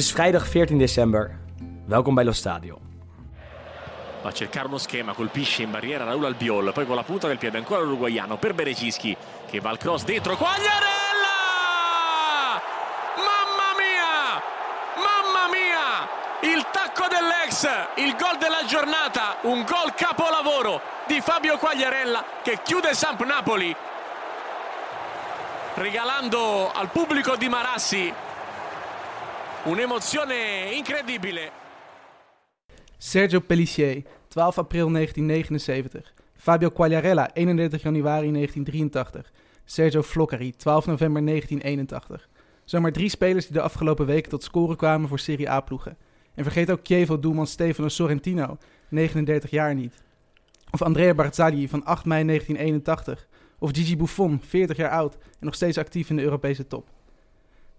is vrijdag 14 december. Welkom bij Lo Stadio. Va a cercare uno schema, colpisce in barriera Raul Albiol, poi con la punta del piede ancora l'uruguaiano per Berecischi che va al cross dentro, Quagliarella! Mamma mia! Mamma mia! Il tacco dell'ex, il gol della giornata, un gol capolavoro di Fabio Quagliarella che chiude Samp Napoli regalando al pubblico di Marassi un'emozione incredibile. Sergio Pellissier, 12 april 1979. Fabio Quagliarella, 31 januari 1983. Sergio Floccari, 12 november 1981. Zomaar drie spelers die de afgelopen weken tot scoren kwamen voor Serie A-ploegen. En vergeet ook Chievo-doelman Stefano Sorrentino, 39 jaar niet. Of Andrea Barzagli van 8 mei 1981. Of Gigi Buffon, 40 jaar oud en nog steeds actief in de Europese top.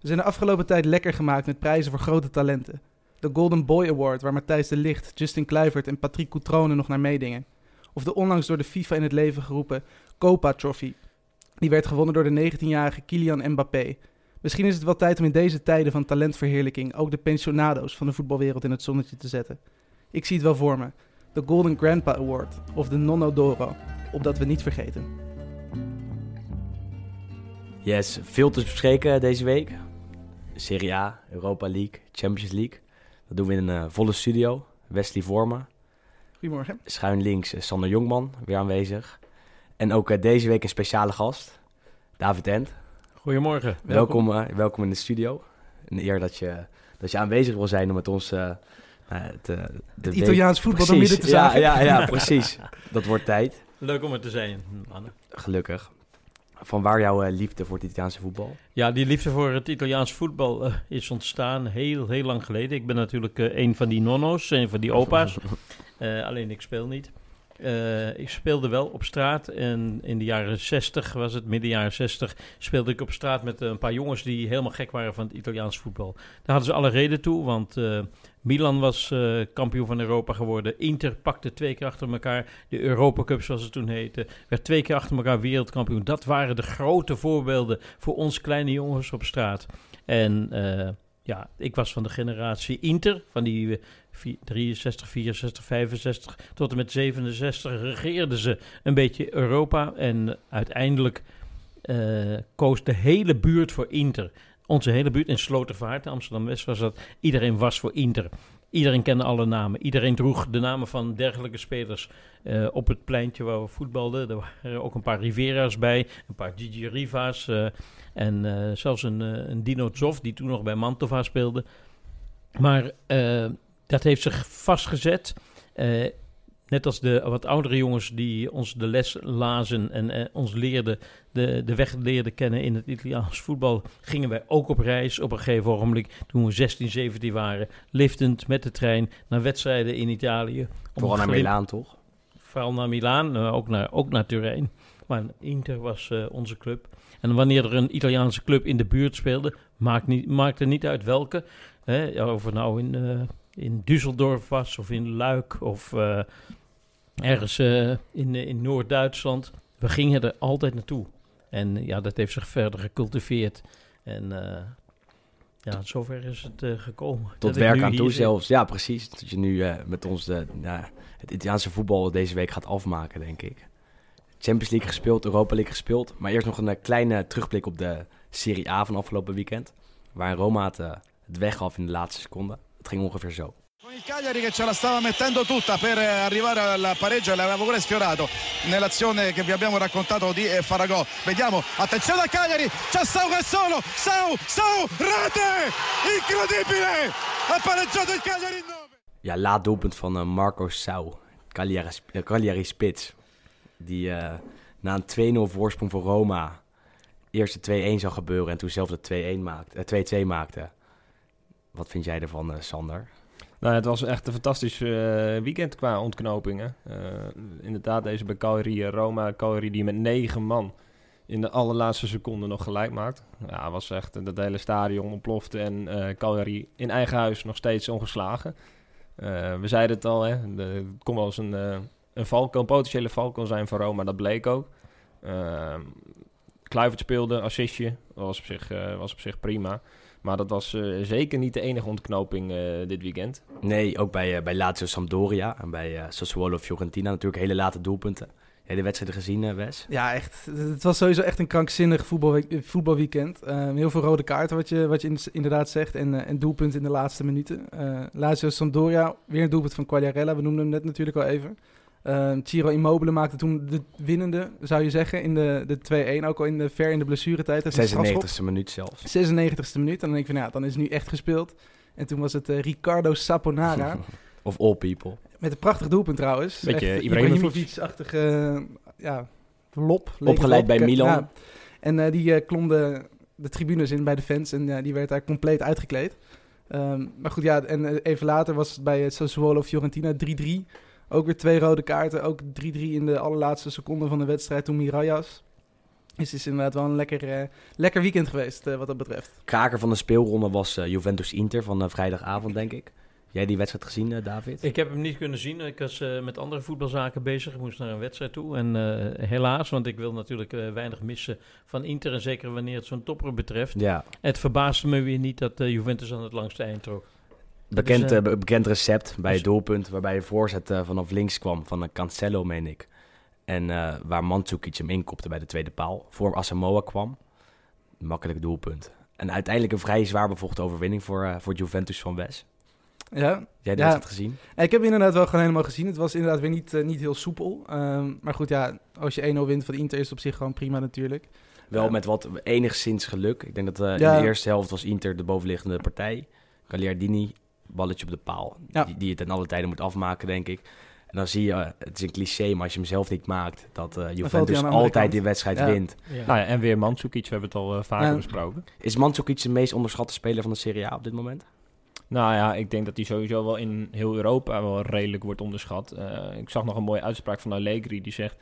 We zijn de afgelopen tijd lekker gemaakt met prijzen voor grote talenten. De Golden Boy Award, waar Matthijs de Ligt, Justin Kluivert en Patrick Coutrone nog naar meedingen. Of de onlangs door de FIFA in het leven geroepen Copa Trophy. Die werd gewonnen door de 19-jarige Kylian Mbappé. Misschien is het wel tijd om in deze tijden van talentverheerlijking ook de pensionado's van de voetbalwereld in het zonnetje te zetten. Ik zie het wel voor me. De Golden Grandpa Award of de Nonno d'Oro, opdat we niet vergeten. Yes, veel te bespreken deze week. Serie A, Europa League, Champions League. Dat doen we in een eh, volle studio. Wesley Vormen, Goedemorgen. schuin links eh, Sander Jongman, weer aanwezig. En ook eh, deze week een speciale gast, David Ent. Goedemorgen. Welkom, eh, welkom in de studio. Een eer dat je, dat je aanwezig wil zijn om met ons... eh, eh, te, de Het Italiaans voetbal Precies, midden te ja, zagen. Ja, ja, precies. Dat wordt tijd, Leuk om er te zijn, Anne. gelukkig. Van waar jouw eh, liefde voor het Italiaanse voetbal? Ja, die liefde voor het Italiaans voetbal eh, is ontstaan heel, heel lang geleden. Ik ben natuurlijk eh, een van die nonno's, een van die opa's. Alleen ik speel niet. Ik speelde wel op straat en in de jaren 60 was het, midden jaren 60, speelde ik op straat met een paar jongens die helemaal gek waren van het Italiaans voetbal. Daar hadden ze alle reden toe, want Milan was eh, kampioen van Europa geworden. Inter pakte twee keer achter elkaar de Europa Cup, zoals het toen heette. Werd twee keer achter elkaar wereldkampioen. Dat waren de grote voorbeelden voor ons kleine jongens op straat. En eh, ja, ik was van de generatie Inter, van die eh, vi- 63, 64, 65 tot en met 67 regeerden ze een beetje Europa. En uiteindelijk eh, koos de hele buurt voor Inter. Onze hele buurt in Slotervaart, Amsterdam-West was dat. Iedereen was voor Inter. Iedereen kende alle namen. Iedereen droeg de namen van dergelijke spelers eh, op het pleintje waar we voetbalden. Er waren ook een paar Rivera's bij, een paar Gigi Riva's. eh, en eh, zelfs een, een Dino Zoff, die toen nog bij Mantova speelde. Maar dat heeft zich vastgezet. Net als de wat oudere jongens die ons de les lazen en eh, ons leerden, de, de weg leerden kennen in het Italiaans voetbal, gingen wij ook op reis op een gegeven ogenblik, toen we 16, 17 waren, liftend met de trein naar wedstrijden in Italië. Vooral naar Milaan, toch? Vooral naar Milaan, eh, ook, naar, ook naar Turijn. Maar Inter was eh, onze club. En wanneer er een Italiaanse club in de buurt speelde, maakt, niet, maakte niet uit welke. Hè, of het nou in, in Düsseldorf was, of in Luik, of ergens eh, in, eh, in Noord-Duitsland. We gingen er altijd naartoe. En eh, ja, dat heeft zich verder gecultiveerd. En ja, zover is het gekomen. Tot werk aan toe zit. zelfs. Ja, precies. Dat je nu met ons de, ja, het Italiaanse voetbal deze week gaat afmaken, denk ik. Champions League gespeeld, Europa League gespeeld. Maar eerst nog een kleine terugblik op de Serie A van afgelopen weekend. Waar Roma het, het weggaf in de laatste seconde. Het ging ongeveer zo. Con il Cagliari che ce la stava mettendo tutta per eh, arrivare al pareggio e l'aveva pure sfiorato nell'azione che vi abbiamo raccontato di eh, Faragò. Vediamo, attenzione al Cagliari, c'è Sau che è solo, Sau, Sau, rete! Incredibile! Ha pareggiato il Cagliari in 9. Ja, laat doelpunt van eh, Marco Sau. Cagliari, Cagliari spits. Die na een 2-0 voorsprong voor Roma... eerst de 2-1 zou gebeuren en toen zelf de 2-1 maakte, eh, 2-2 maakte. Wat vind jij ervan, Sander? Nou, het was echt een fantastisch eh, weekend qua ontknopingen. Eh, inderdaad, deze bij Cagliari, eh, Roma, Cagliari die met negen man in de allerlaatste seconde nog gelijk maakt. Ja, was echt, dat hele stadion ontplofte en Cagliari in eigen huis nog steeds ongeslagen. We zeiden het al, hè, de- het kon wel eens een, een, valko, een potentiële val kon zijn voor Roma. Dat bleek ook. Uh, Kluivert speelde, assistje. was op zich, uh, was op zich prima. Maar dat was uh, zeker niet de enige ontknoping uh, dit weekend. Nee, ook bij, bij Lazio Sampdoria en bij Sassuolo Fiorentina natuurlijk hele late doelpunten. Heb je de wedstrijden gezien, Wes? Ja, echt. Het was sowieso echt een krankzinnig voetbal, voetbalweekend. Heel veel rode kaarten, wat je, wat je inderdaad zegt. En, en doelpunten in de laatste minuten. Lazio Sampdoria, weer een doelpunt van Quagliarella. We noemden hem net natuurlijk al even. Uh, Ciro Immobile maakte toen de winnende, zou je zeggen, in de, de 2-1. Ook al in de, ver in de blessuretijd. 96e minuut zelfs. 96e minuut. En dan denk ik van, ja, dan is het nu echt gespeeld. En toen was het uh, Ricardo Saponara. of all people. Met een prachtig doelpunt trouwens. Beetje Ibrahimovic-achtige uh, ja, lop. Opgeleid bij Milan. Ja. En uh, die klom de, de tribunes in bij de fans. En die werd daar compleet uitgekleed. Um, maar goed, ja, en even later was het bij Sassuolo Fiorentina 3-3. Ook weer twee rode kaarten. Ook 3-3 in de allerlaatste seconde van de wedstrijd toen Mirajas. Dus het is inderdaad wel een lekker, uh, lekker weekend geweest uh, wat dat betreft. Kraker van de speelronde was uh, Juventus-Inter van vrijdagavond, denk ik. Jij die wedstrijd gezien, David? Ik heb hem niet kunnen zien. Ik was met andere voetbalzaken bezig. Ik moest naar een wedstrijd toe. En helaas, want ik wil natuurlijk weinig missen van Inter. En zeker wanneer het zo'n topper betreft. Ja. Het verbaasde me weer niet dat Juventus aan het langste eind trok. Bekend, dus, uh, bekend recept bij het doelpunt waarbij je voorzet uh, vanaf links kwam van een Cancelo, meen ik. En uh, waar Mandzukic hem inkopte bij de tweede paal. Voor Asamoah kwam. Makkelijk doelpunt. En uiteindelijk een vrij zwaar bevochten overwinning voor, voor Juventus van Wes. Ja. Jij hebt het gezien? Ik heb inderdaad wel gewoon helemaal gezien. Het was inderdaad weer niet, niet heel soepel. Um, maar goed, ja, als je 1-0 wint van Inter is het op zich gewoon prima natuurlijk. Wel met wat enigszins geluk. Ik denk dat ja. in de eerste helft was Inter de bovenliggende partij. Gagliardini balletje op de paal. Ja. Die, die je ten alle tijden moet afmaken, denk ik. En dan zie je, het is een cliché, maar als je hem zelf niet maakt, dat uh, Juventus altijd die wedstrijd ja. wint. Ja. Nou ja, en weer Mandzukic, we hebben het al uh, vaker besproken. Is Mandzukic de meest onderschatte speler van de Serie A op dit moment? Nou ja, ik denk dat hij sowieso wel in heel Europa wel redelijk wordt onderschat. Uh, ik zag nog een mooie uitspraak van Allegri, die zegt...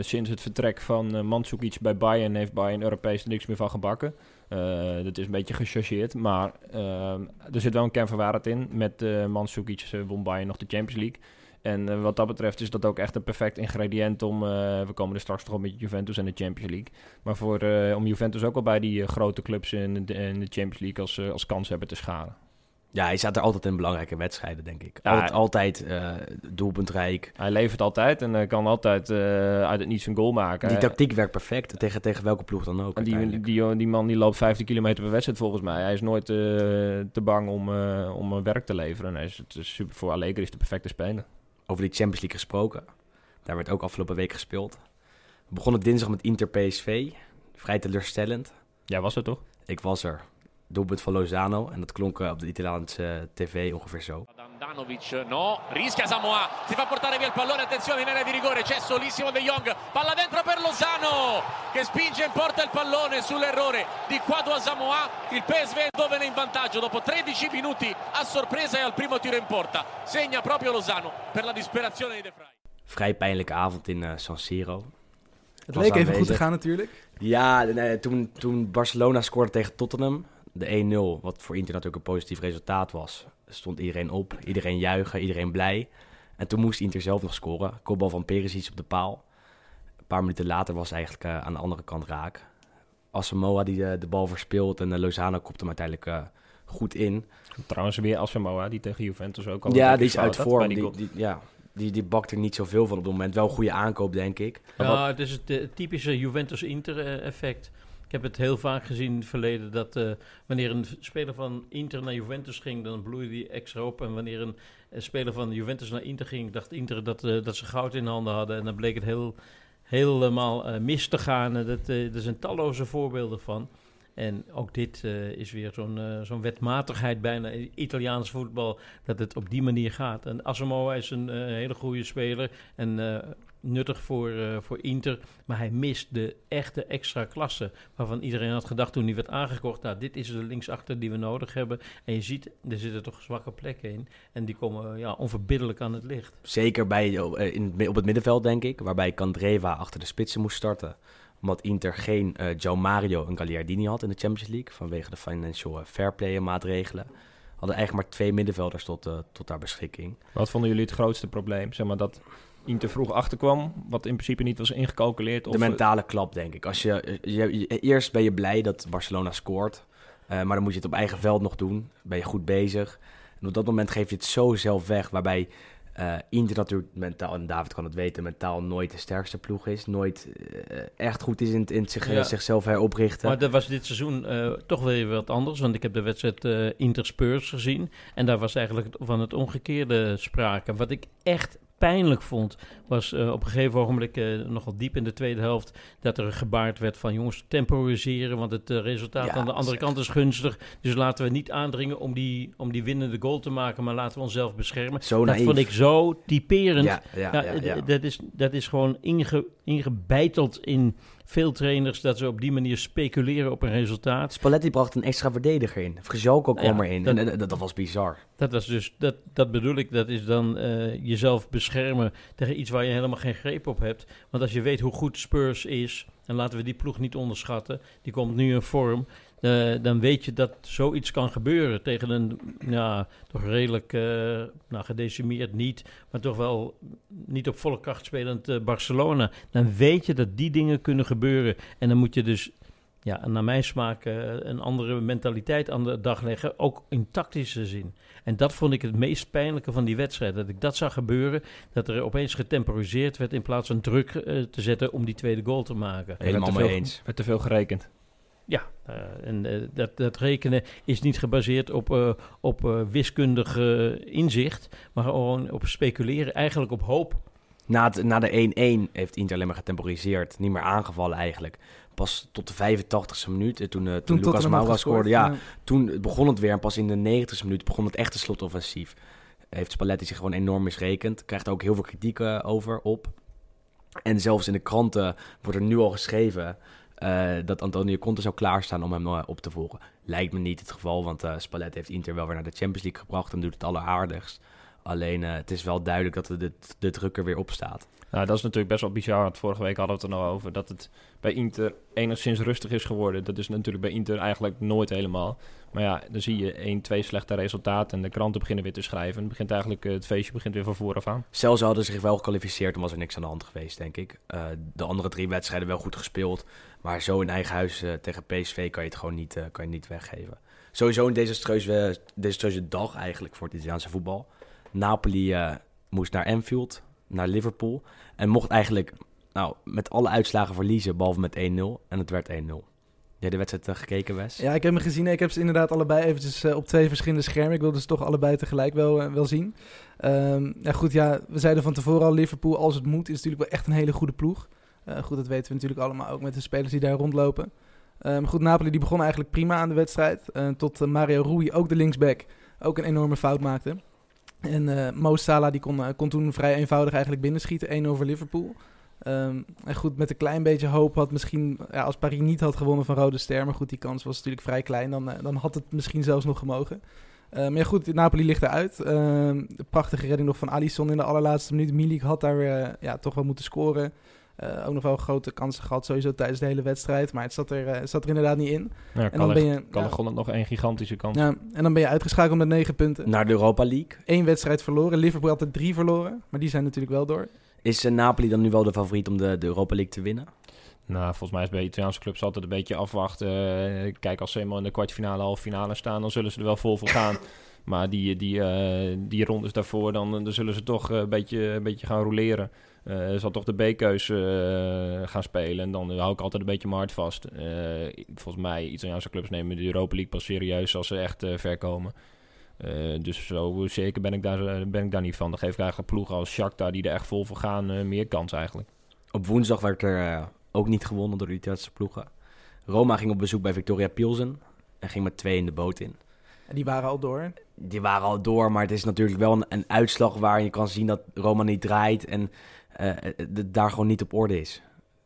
sinds het vertrek van uh, Mandzukic bij Bayern heeft Bayern Europees niks meer van gebakken. Uh, dat is een beetje gechargeerd, maar uh, er zit wel een kern van waarheid in. Met uh, Mandzukic won Bayern nog de Champions League. En wat dat betreft is dat ook echt een perfect ingrediënt om... we komen er straks nog op met Juventus en de Champions League. Maar voor, om Juventus ook wel bij die grote clubs in de, in de Champions League als, als kans hebben te scharen. Ja, hij staat er altijd in belangrijke wedstrijden, denk ik. Ja, altijd altijd uh, doelpuntrijk. Hij levert altijd en uh, kan altijd uh, uit het niets een goal maken. Die tactiek werkt perfect tegen, tegen welke ploeg dan ook. Die, die, die, man die loopt 15 kilometer per wedstrijd volgens mij. Hij is nooit te bang om, om werk te leveren. Hij is, het is super voor Allegri is de perfecte speler. Over die Champions League gesproken. Daar werd ook afgelopen week gespeeld. We begonnen dinsdag met Inter PSV. Vrij teleurstellend. Ja, was er toch? Ik was er. Doelpunt van Lozano. En dat klonk op de Italiaanse tv ongeveer zo. Dandanovic no, rischia Samoa, si fa portare via il pallone, attenzione in area di rigore, c'è solissimo De Jong, palla dentro per Lozano che spinge in porta il pallone sull'errore di Quadro a Samoa, il PSV è dove in vantaggio dopo 13 minuti a sorpresa e al primo tiro in porta, segna proprio Lozano per la disperazione di De Vrij. Vrij pijnlijke avond in uh, San Siro. Het leek even goed te gaan natuurlijk. Ja, nee, toen, toen Barcelona scoorde tegen Tottenham, de 1-0, wat voor Inter natuurlijk een positief resultaat was, stond iedereen op, iedereen juichen, iedereen blij. En toen moest Inter zelf nog scoren. Kopbal van Perisic op de paal. Een paar minuten later was eigenlijk uh, aan de andere kant raak. Asamoah die de, de bal verspeelt en uh, Lozano kopt hem uiteindelijk uh, goed in. Trouwens weer Asamoah die tegen Juventus ook al Ja, die is uit vorm. Die, die, ja, die, die bakt er niet zoveel van op het moment. Wel een goede aankoop, denk ik. Ja, het is het typische Juventus-Inter-effect. Ik heb het heel vaak gezien in het verleden dat uh, wanneer een speler van Inter naar Juventus ging, dan bloeide die extra op. En wanneer een, een speler van Juventus naar Inter ging, dacht Inter dat, uh, dat ze goud in handen hadden. En dan bleek het heel, helemaal mis te gaan. Dat, er zijn talloze voorbeelden van. En ook dit is weer zo'n zo'n wetmatigheid bijna in Italiaans voetbal, dat het op die manier gaat. En Asamoah is een hele goede speler en nuttig voor, uh, voor Inter. Maar hij mist de echte extra klasse. Waarvan iedereen had gedacht toen hij werd aangekocht. Nou, dit is de linksachter die we nodig hebben. En je ziet, er zitten toch zwakke plekken in. En die komen ja, onverbiddelijk aan het licht. Zeker bij, in, op het middenveld, denk ik. Waarbij Candreva achter de spitsen moest starten omdat Inter geen uh, Joe Mario en Gagliardini had in de Champions League. Vanwege de financial fair play maatregelen. Hadden eigenlijk maar twee middenvelders tot, uh, tot haar beschikking. Wat vonden jullie het grootste probleem? Zeg maar dat Inter vroeg achterkwam, wat in principe niet was ingecalculeerd. Of, De eh, mentale klap, denk ik. Als je, je, je- eerst ben je blij dat Barcelona scoort. eh, maar dan moet je het op eigen veld nog doen. Ben je goed bezig. En op dat moment geef je het zo zelf weg. Waarbij eh Inter natuurlijk mentaal, en David kan het weten, mentaal nooit de sterkste ploeg is. Nooit echt goed is in, het- in het zich, Ja. zichzelf heroprichten. Maar dat was dit seizoen eh, toch weer wat anders. Want ik heb de wedstrijd eh Inter Spurs gezien. En daar was eigenlijk van het omgekeerde sprake. Wat ik echt pijnlijk vond, was eh, op een gegeven ogenblik, eh, nogal diep in de tweede helft, dat er gebaard werd van jongens, temporiseren, want het eh, resultaat Ja, aan de andere kant is gunstig. Dus laten we niet aandringen om die, om die winnende goal te maken, maar laten we onszelf beschermen. zo dat naïef. vond ik zo typerend. Ja, d- ja. Dat, is, dat is gewoon inge, ingebeiteld in veel trainers dat ze op die manier speculeren op een resultaat. Spalletti bracht een extra verdediger in. Frijalko kwam Ja, erin. dat- en, en dat, dat was bizar. Dat was dus, dat, dat bedoel ik, dat is dan eh, jezelf beschermen tegen iets waar je helemaal geen greep op hebt. Want als je weet hoe goed Spurs is, en laten we die ploeg niet onderschatten, die komt nu in vorm, eh, dan weet je dat zoiets kan gebeuren tegen een, ja, toch redelijk, eh, nou gedecimeerd niet, maar toch wel niet op volle kracht spelend eh, Barcelona. Dan weet je dat die dingen kunnen gebeuren. En dan moet je dus ja, naar mijn smaak een andere mentaliteit aan de dag leggen, ook in tactische zin. En dat vond ik het meest pijnlijke van die wedstrijd. Dat ik dat zag gebeuren, dat er opeens getemporiseerd werd in plaats van druk te zetten om die tweede goal te maken. Helemaal mee eens. werd te veel gerekend. Ja, eh, en eh, dat, dat rekenen is niet gebaseerd op, eh, op eh, wiskundig inzicht, maar gewoon op speculeren, eigenlijk op hoop. Na, het, na de 1-1 heeft Inter alleen maar getemporiseerd. Niet meer aangevallen eigenlijk. Pas tot de 85e minuut. En toen, toen, Toen Lucas Moura scoorde. Ja, toen begon het weer. En pas in de 90e minuut begon het echte slotoffensief. Heeft Spalletti zich gewoon enorm misrekend. Krijgt er ook heel veel kritiek over op. En zelfs in de kranten wordt er nu al geschreven... eh, dat Antonio Conte zou klaarstaan om hem eh, op te volgen. Lijkt me niet het geval, want eh Spalletti heeft Inter wel weer naar de Champions League gebracht... en doet het alleraardigst. Alleen eh, het is wel duidelijk dat er de, de druk er weer op staat. Nou, dat is natuurlijk best wel bizar. Want vorige week hadden we het er nog over dat het bij Inter enigszins rustig is geworden. Dat is natuurlijk bij Inter eigenlijk nooit helemaal. Maar ja, dan zie je één, twee slechte resultaten en de kranten beginnen weer te schrijven. En begint eigenlijk, eh, het feestje begint weer van vooraf aan. Zelfs hadden ze zich wel gekwalificeerd was er niks aan de hand geweest, denk ik. Eh, de andere drie wedstrijden wel goed gespeeld. Maar zo in eigen huis tegen PSV kan je het gewoon niet, kan je niet weggeven. Sowieso een desastreuze, desastreuze dag eigenlijk voor het Italiaanse voetbal. Napoli eh, moest naar Anfield, naar Liverpool. En mocht eigenlijk nou, met alle uitslagen verliezen, behalve met 1-0. En het werd 1-0. Jij de wedstrijd eh, gekeken, Wes? Ja, ik heb hem gezien. Ik heb ze inderdaad allebei eventjes eh, op twee verschillende schermen. Ik wilde ze toch allebei tegelijk wel, wel zien. Ehm, ja, goed, ja, we zeiden van tevoren al, Liverpool, als het moet, is natuurlijk wel echt een hele goede ploeg. Goed, dat weten we natuurlijk allemaal, ook met de spelers die daar rondlopen. Ehm goed, Napoli die begon eigenlijk prima aan de wedstrijd. tot Mario Rui, ook de linksback, ook een enorme fout maakte. En eh Mo Salah die kon, eh, kon toen vrij eenvoudig eigenlijk binnenschieten, 1 over Liverpool. Ehm, en goed, met een klein beetje hoop had misschien, ja, als Paris niet had gewonnen van Rode Ster, maar goed, die kans was natuurlijk vrij klein, dan, eh, dan had het misschien zelfs nog gemogen. Maar ja, goed, Napoli ligt eruit. Ehm, prachtige redding nog van Alisson in de allerlaatste minuut. Milik had daar ja, toch wel moeten scoren. Eh, ook nog wel grote kansen gehad, sowieso tijdens de hele wedstrijd. Maar het zat er, eh, zat er inderdaad niet in. Ja, En dan ben je, kan ja, nog één gigantische kans. ja, en dan ben je uitgeschakeld met negen punten. Naar de Europa League. Eén wedstrijd verloren. Liverpool had er drie verloren, maar die zijn natuurlijk wel door. Is eh, Napoli dan nu wel de favoriet om de, de Europa League te winnen? Nou, volgens mij is bij Italiaanse clubs altijd een beetje afwachten. Kijk, als ze eenmaal in de kwartfinale, halve finale staan, dan zullen ze er wel vol voor gaan. Maar die, die, eh, die rondes daarvoor, dan, dan zullen ze toch eh, een beetje, een beetje gaan roleren. Eh zal toch de B-keus gaan spelen. En dan hou ik altijd een beetje mijn hart vast. Volgens mij, Italiaanse clubs nemen de Europa League pas serieus als ze echt ver komen. Dus zo zeker ben ik, daar, ben ik daar niet van. Dan geef ik eigenlijk ploegen als Shakhtar, die er echt vol voor gaan, meer kans eigenlijk. Op woensdag werd er ook niet gewonnen door de Italiaanse ploegen. Roma ging op bezoek bij Victoria Pilsen en ging met twee in de boot in. En die waren al door. Die waren al door, maar het is natuurlijk wel een, een uitslag waar je kan zien dat Roma niet draait en eh, het daar gewoon niet op orde is.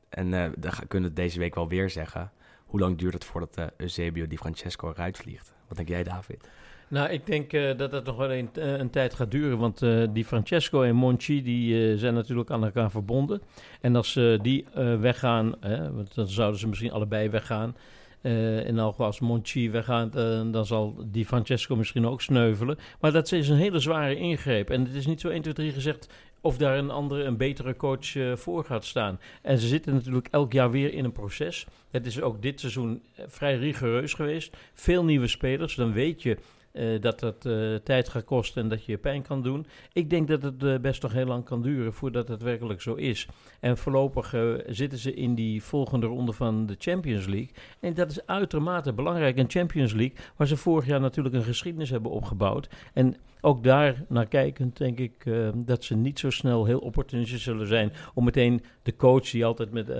En eh dan kunnen we deze week wel weer zeggen. Hoe lang duurt het voordat eh, Eusebio Di Francesco eruit vliegt? Wat denk jij, David? Nou, ik denk eh, dat het nog wel een, eh, een tijd gaat duren. Want eh, die Francesco en Monchi die, eh, zijn natuurlijk aan elkaar verbonden. En als eh, die eh, weggaan, hè, want dan zouden ze misschien allebei weggaan. Eh, en al als Monchi weggaat, eh, dan zal die Francesco misschien ook sneuvelen. Maar dat is een hele zware ingreep. En het is niet zo 1, 2, 3 gezegd of daar een andere, een betere coach eh, voor gaat staan. En ze zitten natuurlijk elk jaar weer in een proces. Het is ook dit seizoen vrij rigoureus geweest. Veel nieuwe spelers. Dan weet je eh, dat het eh, tijd gaat kosten en dat je je pijn kan doen. Ik denk dat het eh, best nog heel lang kan duren voordat het werkelijk zo is. En voorlopig zitten ze in die volgende ronde van de Champions League. En dat is uitermate belangrijk. Een Champions League waar ze vorig jaar natuurlijk een geschiedenis hebben opgebouwd. En ook daar naar kijkend denk ik eh, dat ze niet zo snel heel opportunistisch zullen zijn om meteen de coach die altijd met eh,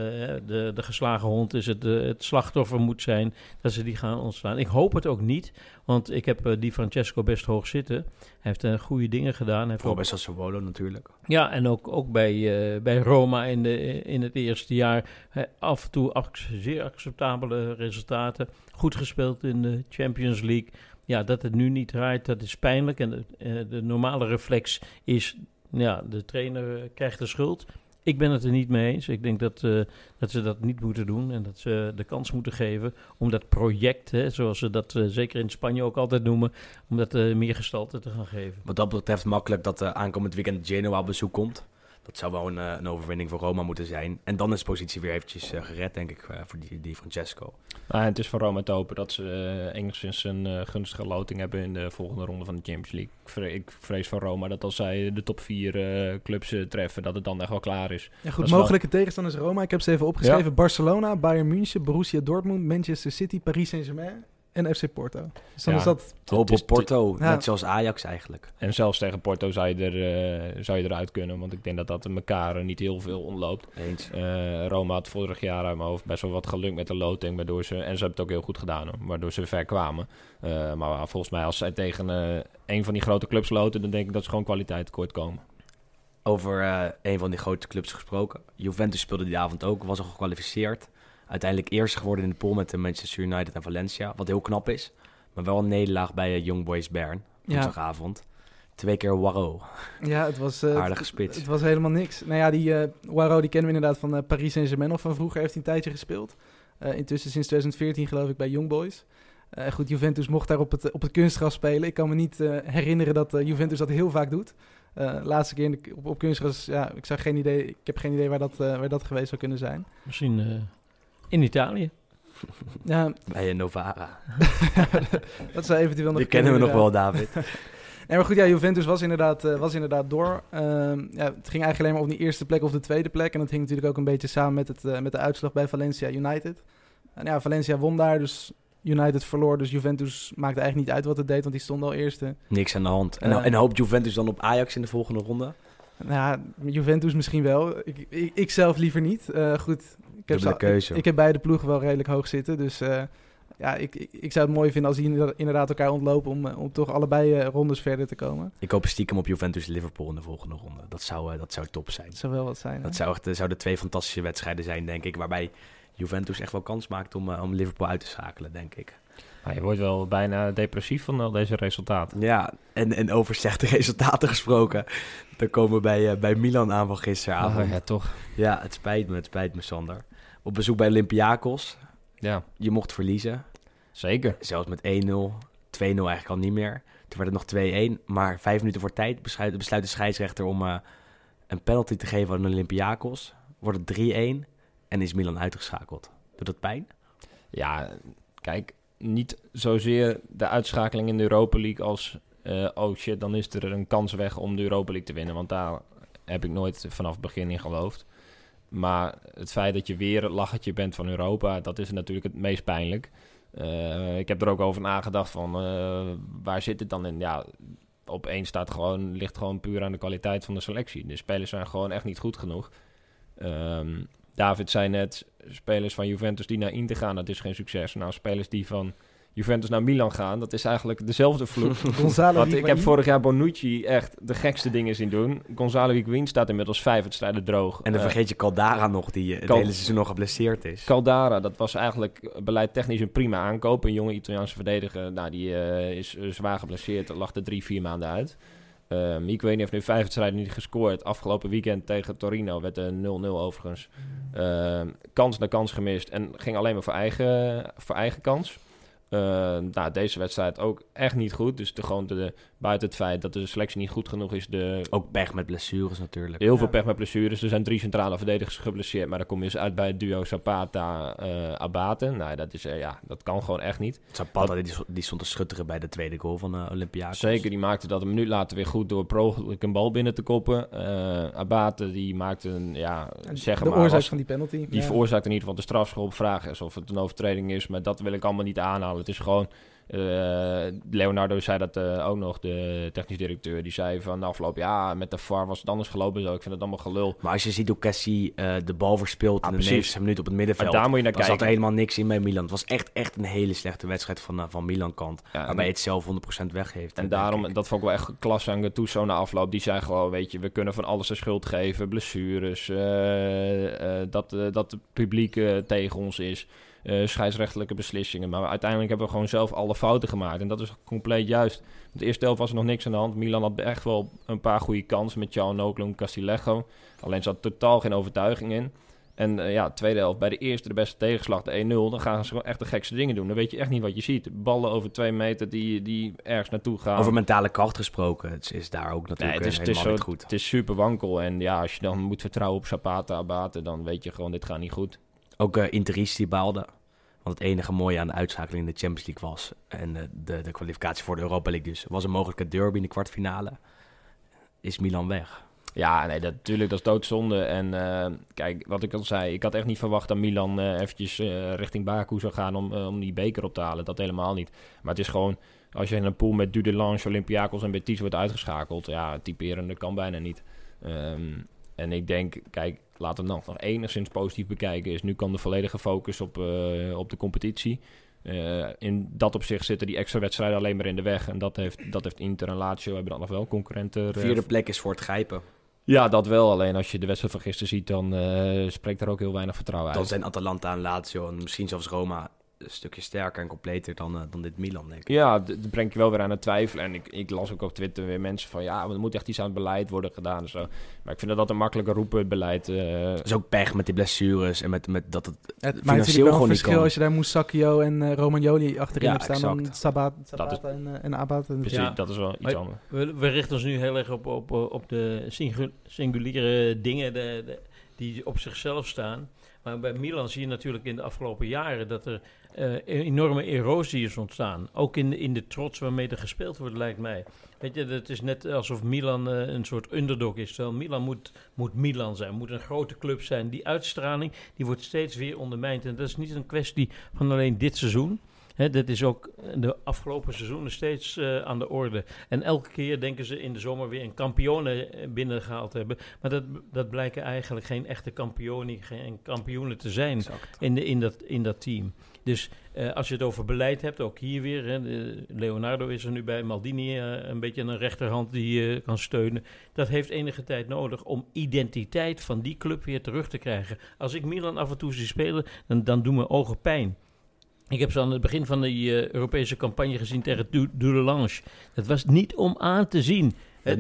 de, de geslagen hond is, het, eh, het slachtoffer moet zijn, dat ze die gaan ontslaan. Ik hoop het ook niet, want ik heb die Francesco best hoog zitten. Hij heeft goede dingen gedaan. Hij Vooral bij Sassuolo natuurlijk. ja, en ook, ook bij, bij Roma in, de, in het eerste jaar af en toe ac- zeer acceptabele resultaten. Goed gespeeld in de Champions League. Ja, dat het nu niet draait, dat is pijnlijk. En de, eh, de normale reflex is, ja, de trainer eh, krijgt de schuld. Ik ben het er niet mee eens. Ik denk dat, eh, dat ze dat niet moeten doen en dat ze de kans moeten geven om dat project, hè, zoals ze dat zeker in Spanje ook altijd noemen, om dat meer gestalte te gaan geven. Wat dat betreft makkelijk dat aankomend weekend Genoa bezoek komt. Dat zou wel een, eh, een overwinning voor Roma moeten zijn. En dan is de positie weer eventjes eh, gered, denk ik, eh, voor die, die Francesco. Nou, het is voor Roma te hopen dat ze eh, enigszins een gunstige loting hebben in de volgende ronde van de Champions League. Ik vrees, ik vrees voor Roma dat als zij de top 4 clubs treffen, dat het dan echt wel klaar is. Ja, Dat goed, is wel- mogelijke tegenstanders Roma. Ik heb ze even opgeschreven. Barcelona, Bayern München, Borussia Dortmund, Manchester City, Paris Saint-Germain en FC Porto. Dus dan Ja. is dat... Is op Porto, Ja. net zoals Ajax eigenlijk. En zelfs tegen Porto zou je, er, eh, zou je eruit kunnen, want ik denk dat dat elkaar eh, niet heel veel ontloopt. Eens. Eh, Roma had vorig jaar uit mijn hoofd best wel wat geluk met de loting, waardoor ze, en ze hebben het ook heel goed gedaan, hoor, waardoor ze ver kwamen. Eh, maar volgens mij als zij tegen eh, een van die grote clubs loten, dan denk ik dat ze gewoon kwaliteit tekort komen. Over eh, een van die grote clubs gesproken. Juventus speelde die avond ook, was al gekwalificeerd. Uiteindelijk eerst geworden in de pool met de Manchester United en Valencia. Wat heel knap is. Maar wel een nederlaag bij eh, Young Boys Bern. Ja, Woensdagavond. Twee keer Waro. ja het was... eh, Aardige het- spits. Het was helemaal niks. Nou ja, die eh Waro die kennen we inderdaad van eh, Paris Saint-Germain of van vroeger. Heeft hij een tijdje gespeeld. Eh, intussen sinds 2014 geloof ik bij Young Boys. Eh, goed, Juventus mocht daar op het, op het kunstgras spelen. Ik kan me niet eh, herinneren dat eh, Juventus dat heel vaak doet. Eh, laatste keer in de, op, op kunstgras, ja, ik, zag geen idee, ik heb geen idee waar dat, eh, waar dat geweest zou kunnen zijn. Misschien eh, in Italië. Ja, Bij eh, Novara. dat zou eventueel nog Die kennen we nog wel, David. Nee, maar goed, ja, Juventus was inderdaad, eh, was inderdaad door. Ehm, ja, het ging eigenlijk alleen maar om die eerste plek of de tweede plek. En dat hing natuurlijk ook een beetje samen met, het, eh, met de uitslag bij Valencia United. En ja, Valencia won daar, dus United verloor. Dus Juventus maakte eigenlijk niet uit wat het deed, want die stond al eerste. Niks aan de hand. En, en hoopt Juventus dan op Ajax in de volgende ronde? Nou ja, Juventus misschien wel. Ik, ik, ik zelf liever niet. Eh, goed, ik heb, Dubbele ze- keuze. Ik, ik heb beide ploegen wel redelijk hoog zitten. Dus eh, ja, ik, ik, ik zou het mooi vinden als die inderdaad- elkaar ontlopen... om, eh, om toch allebei eh, rondes verder te komen. Ik hoop stiekem op Juventus-Liverpool in de volgende ronde. Dat zou, eh, dat zou top zijn. Dat zou wel wat zijn. hè? Dat zou echt, zouden twee fantastische wedstrijden zijn, denk ik. Waarbij Juventus echt wel kans maakt om, om Liverpool uit te schakelen, denk ik. Maar je wordt wel bijna depressief van al deze resultaten. Ja, en, en over slechte resultaten gesproken. Dan komen we bij, eh, bij Milan aan van gisteravond. Ah, ja, toch. Ja, het spijt me, het spijt me, Sander. Op bezoek bij Olympiakos. Ja, Je mocht verliezen. zeker. Zelfs met 1-0. 2-0 eigenlijk al niet meer. Toen werd het nog 2-1. Maar vijf minuten voor tijd besluit, besluit de scheidsrechter om eh, een penalty te geven aan Olympiakos. Wordt het 3-1 en is Milan uitgeschakeld. Doet dat pijn? Ja, kijk, niet zozeer de uitschakeling in de Europa League als... eh, oh shit, dan is er een kans weg om de Europa League te winnen. Want daar heb ik nooit vanaf het begin in geloofd. Maar het feit dat je weer het lachertje bent van Europa, dat is natuurlijk het meest pijnlijk. Eh, ik heb er ook over nagedacht van, eh, waar zit het dan in? Ja, op één staat gewoon, ligt gewoon puur aan de kwaliteit van de selectie. De spelers zijn gewoon echt niet goed genoeg. Ehm, David zei net, spelers van Juventus die naar Inter gaan, dat is geen succes. Nou, spelers die van Juventus naar Milan gaan, dat is eigenlijk dezelfde vloek. Gonzalo Want ik heb vorig jaar Bonucci echt de gekste dingen zien doen. Gonzalo Higuain staat inmiddels vijf wedstrijden droog. En dan Eh, vergeet je Caldara nog, die eh, het Cal- hele seizoen nog geblesseerd is. Caldara, dat was eigenlijk beleid technisch een prima aankoop. Een jonge Italiaanse verdediger, nou, die eh, is zwaar geblesseerd, lag er drie, vier maanden uit. Um, Higuain heeft nu vijf wedstrijden niet gescoord. Afgelopen weekend tegen Torino werd een 0-0 overigens. Ehm, kans na kans gemist en ging alleen maar voor eigen, voor eigen kans. Uh, nou, deze wedstrijd ook echt niet goed. Dus de, gewoon de, buiten het feit dat de selectie niet goed genoeg is. De, ook pech met blessures natuurlijk. Heel veel pech met blessures. Er zijn drie centrale verdedigers geblesseerd. Maar dan kom je dus uit bij het duo Zapata-Abate. nou, dat, is, uh, ja, dat kan gewoon echt niet. Zapata die, die stond te schutteren bij de tweede goal van uh, Olympiakos. Zeker, die maakte dat een minuut later weer goed door progelijk een bal binnen te koppen. Abate die maakte een, ja, zeg de maar... oorzaak van die penalty. Die ja. veroorzaakt in ieder geval de strafschop. Vraag is of het een overtreding is. Maar dat wil ik allemaal niet aanhalen. Het is gewoon... Uh, Leonardo zei dat uh, ook nog, de technisch directeur. Die zei van de afgelopen ja, met de VAR was het anders gelopen. Zo. Ik vind het allemaal gelul. Maar als je ziet hoe Cassie uh, de bal verspeelt Ah, in de 90 minuut op het middenveld. Maar daar moet je naar kijken. zat er helemaal niks in bij Milan. Het was echt, echt een hele slechte wedstrijd van, van Milan kant. Ja, waarbij het zelf 100% weggeeft. En daarom, dat vond ik wel echt klasse aan Gattuso na afloop. Die zei gewoon, weet je, we kunnen van alles de schuld geven. Blessures, dat, dat het publiek tegen ons is. Uh, scheidsrechtelijke beslissingen. Maar uiteindelijk hebben we gewoon zelf alle fouten gemaakt. En dat is compleet juist. De eerste helft was er nog niks aan de hand. Milan had echt wel een paar goede kansen met Ciao Noklo en Castillejo. Alleen zat totaal geen overtuiging in. En uh, ja, tweede helft, bij de eerste de beste tegenslag, de 1-0, dan gaan ze gewoon echt de gekste dingen doen. Dan weet je echt niet wat je ziet. Ballen over twee meter die, die ergens naartoe gaan. Over mentale kracht gesproken, het is daar ook natuurlijk nee, het is, helemaal het is niet zo, goed. Het is super wankel. En ja, als je dan moet vertrouwen op Zapata, Abate, dan weet je gewoon, dit gaat niet goed. Ook uh, die baalde. Want het enige mooie aan de uitschakeling in de Champions League was... en de, de, de kwalificatie voor de Europa League dus... was een mogelijke derby in de kwartfinale. Is Milan weg. Ja, nee, natuurlijk, dat is doodzonde. En uh, kijk, wat ik al zei, ik had echt niet verwacht dat Milan uh, eventjes richting Baku zou gaan om, om die beker op te halen. Dat helemaal niet. Maar het is gewoon, als je in een pool met Dudelange, Olympiakos en Betis wordt uitgeschakeld, ja, typerende kan bijna niet. Um, en ik denk, kijk, laten we dan nog enigszins positief bekijken. Is nu kan de volledige focus op, uh, op de competitie. Uh, in dat opzicht zitten die extra wedstrijden alleen maar in de weg. En dat heeft, dat heeft Inter en Lazio hebben dan nog wel concurrenten. Vierde plek is voor het grijpen. Ja, dat wel. Alleen als je de wedstrijd van gisteren ziet, dan uh, spreekt er ook heel weinig vertrouwen uit. Dan zijn Atalanta en Lazio en misschien zelfs Roma een stukje sterker en completer dan, uh, dan dit Milan, denk ik. Ja, dat brengt je wel weer aan het twijfelen. En ik, ik las ook op Twitter weer mensen van... ja, er moet echt iets aan het beleid worden gedaan en zo. Maar ik vind dat dat een makkelijke roepen, het beleid. Uh... Dat is ook pech met die blessures en met, met dat het, het financieel gewoon niet verschil kan. als je daar Moussakio en uh, Romagnoli achterin ja, hebt staan... exact. dan Sabat, Sabat dat is, en, uh, en Abad. En precies, ja. dat is wel iets anders. We, we, richten ons nu heel erg op, op, op de singuliere dingen de, de, die op zichzelf staan... Maar bij Milan zie je natuurlijk in de afgelopen jaren dat er uh, enorme erosie is ontstaan. Ook in in de trots waarmee er gespeeld wordt, lijkt mij. Weet je, het is net alsof Milan uh, een soort underdog is. Terwijl Milan moet, moet Milan zijn, moet een grote club zijn. Die uitstraling die wordt steeds weer ondermijnd. En dat is niet een kwestie van alleen dit seizoen. Dat is ook de afgelopen seizoenen steeds uh, aan de orde. En elke keer denken ze in de zomer weer een kampioenen binnengehaald hebben. Maar dat, dat blijken eigenlijk geen echte kampioenen, geen kampioenen te zijn in, de, in, dat, in dat team. Dus uh, als je het over beleid hebt, ook hier weer. Hè, Leonardo is er nu bij, Maldini uh, een beetje een rechterhand die kan steunen. Dat heeft enige tijd nodig om identiteit van die club weer terug te krijgen. Als ik Milan af en toe zie spelen, dan, dan doen mijn ogen pijn. Ik heb ze aan het begin van de uh, Europese campagne gezien tegen du Dudelange. Dat was niet om aan te zien. 0-1,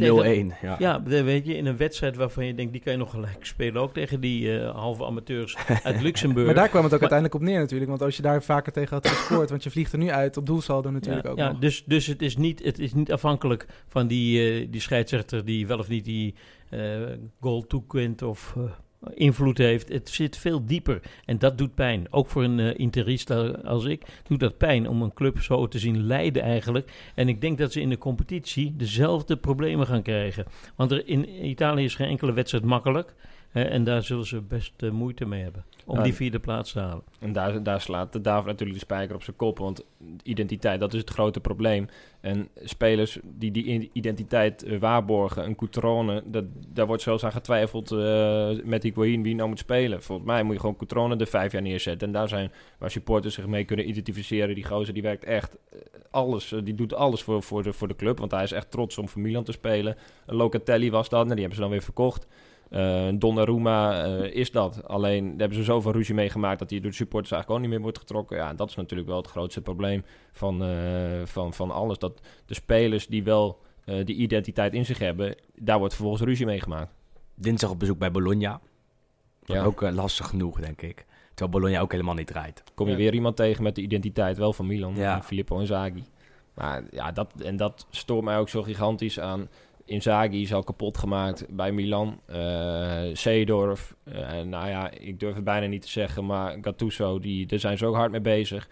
ja. Ja, weet je, in een wedstrijd waarvan je denkt, die kan je nog gelijk spelen. Ook tegen die uh, halve amateurs uit Luxemburg. maar daar kwam het ook maar, uiteindelijk op neer natuurlijk. Want als je daar vaker tegen had gescoord, want je vliegt er nu uit op doelsaldo natuurlijk ja, ook ja, nog. Dus, dus het, is niet, het is niet afhankelijk van die, uh, die scheidsrechter die wel of niet die goal toekent of invloed heeft. Het zit veel dieper en dat doet pijn. Ook voor een uh, interist als ik doet dat pijn om een club zo te zien lijden eigenlijk. En ik denk dat ze in de competitie dezelfde problemen gaan krijgen. Want er in Italië is geen enkele wedstrijd makkelijk. En daar zullen ze best uh, moeite mee hebben om Ja. die vierde plaats te halen. En daar, daar slaat de David natuurlijk de spijker op zijn kop. Want identiteit, dat is het grote probleem. En spelers die die identiteit eh, waarborgen, een Coutrone, dat, daar wordt zelfs aan getwijfeld eh, met Higuain wie nou moet spelen. Volgens mij moet je gewoon Coutrone er vijf jaar neerzetten. En daar zijn waar supporters zich mee kunnen identificeren. Die gozer die werkt echt eh, alles, eh, die doet alles voor, voor, de, voor de club. Want hij is echt trots om voor Milan te spelen. Locatelli was dat, en die hebben ze dan weer verkocht. Eh Donnarumma eh, is dat. Alleen daar hebben ze zoveel ruzie mee gemaakt dat hij door de supporters eigenlijk ook niet meer wordt getrokken. Ja, dat is natuurlijk wel het grootste probleem van, eh, van, van alles. Dat de spelers die wel eh, die identiteit in zich hebben, daar wordt vervolgens ruzie mee gemaakt. Dinsdag op bezoek bij Bologna. Ja. Ook lastig genoeg, denk ik. Terwijl Bologna ook helemaal niet draait. Kom je Ja. weer iemand tegen met de identiteit wel van Milan, Ja. en Filippo Inzaghi. Maar ja, dat, en dat stoort mij ook zo gigantisch aan. Inzaghi is al kapot gemaakt bij Milan. Eh Seedorf, eh, nou ja, ik durf het bijna niet te zeggen, maar Gattuso, die, daar zijn ze ook hard mee bezig.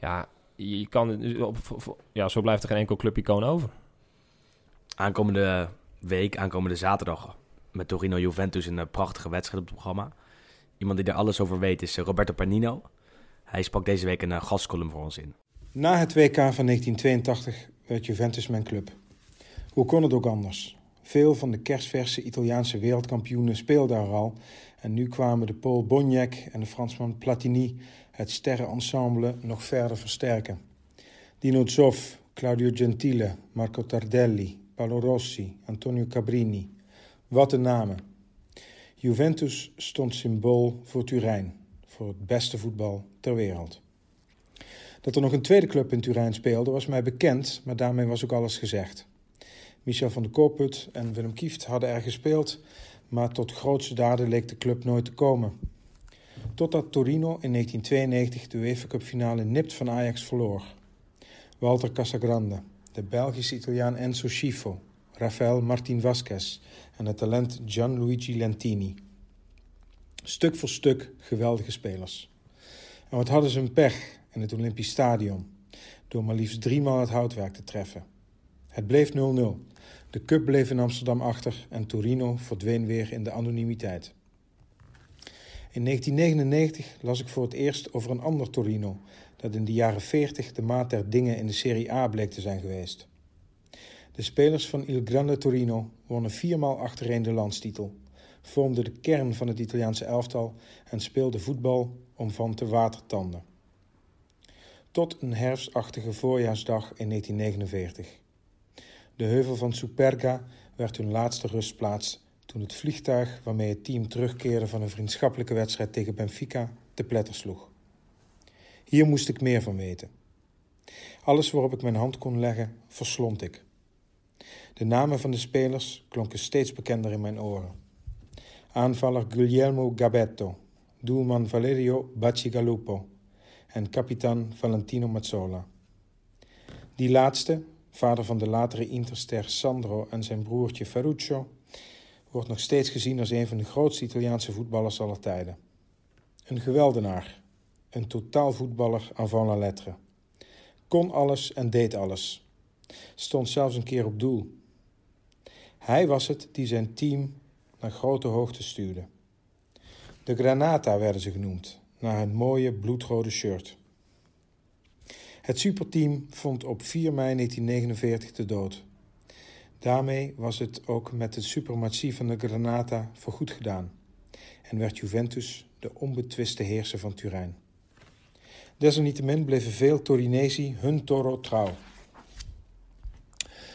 Ja, je kan, op, op- ja, zo blijft er geen enkel clubicoon over. Aankomende week, aankomende zaterdag, met Torino Juventus een eh, prachtige wedstrijd op het programma. Iemand die er alles over weet is eh, Roberto Panino. Hij sprak deze week een eh, gastcolumn voor ons in. Na het WK van 1982 werd Juventus mijn club. Hoe kon het ook anders? Veel van de kerstverse Italiaanse wereldkampioenen speelden er al en nu kwamen de Pool Boniek en de Fransman Platini het sterrenensemble nog verder versterken. Dino Zoff, Claudio Gentile, Marco Tardelli, Paolo Rossi, Antonio Cabrini. Wat een namen. Juventus stond symbool voor Turijn, voor het beste voetbal ter wereld. Dat er nog een tweede club in Turijn speelde was mij bekend, maar daarmee was ook alles gezegd. Michel van der Kooput en Willem Kieft hadden er gespeeld, maar tot grootste daden leek de club nooit te komen. Totdat Torino in 1992 de UEFA Cup finale nipt van Ajax verloor. Walter Casagrande, de Belgische Italiaan Enzo Schifo, Rafael Martin Vasquez en het talent Gianluigi Lentini. Stuk voor stuk geweldige spelers. En wat hadden ze een pech in het Olympisch Stadion, door maar liefst driemaal het houtwerk te treffen. Het bleef 0-0. De cup bleef in Amsterdam achter en Torino verdween weer in de anonimiteit. In 1999 las ik voor het eerst over een ander Torino, dat in de jaren 40 de maat der dingen in de Serie A bleek te zijn geweest. De spelers van Il Grande Torino wonnen viermaal achtereen de landstitel, vormden de kern van het Italiaanse elftal en speelden voetbal om van te watertanden. Tot een herfstachtige voorjaarsdag in 1949. De heuvel van Superga werd hun laatste rustplaats toen het vliegtuig waarmee het team terugkeerde van een vriendschappelijke wedstrijd tegen Benfica te pletter sloeg. Hier moest ik meer van weten. Alles waarop ik mijn hand kon leggen, verslond ik. De namen van de spelers klonken steeds bekender in mijn oren. Aanvaller Guglielmo Gabetto, doelman Valerio Bacigalupo en kapitaan Valentino Mazzola. Die laatste, vader van de latere Interster Sandro en zijn broertje Ferruccio, wordt nog steeds gezien als een van de grootste Italiaanse voetballers aller tijden. Een geweldenaar, een totaalvoetballer avant la lettre. Kon alles en deed alles. Stond zelfs een keer op doel. Hij was het die zijn team naar grote hoogte stuurde. De Granata werden ze genoemd, naar hun mooie bloedrode shirt. Het superteam vond op 4 mei 1949 de dood. Daarmee was het ook met de suprematie van de Granata voorgoed gedaan en werd Juventus de onbetwiste heerser van Turijn. Desalniettemin bleven veel Torinesi hun Toro trouw.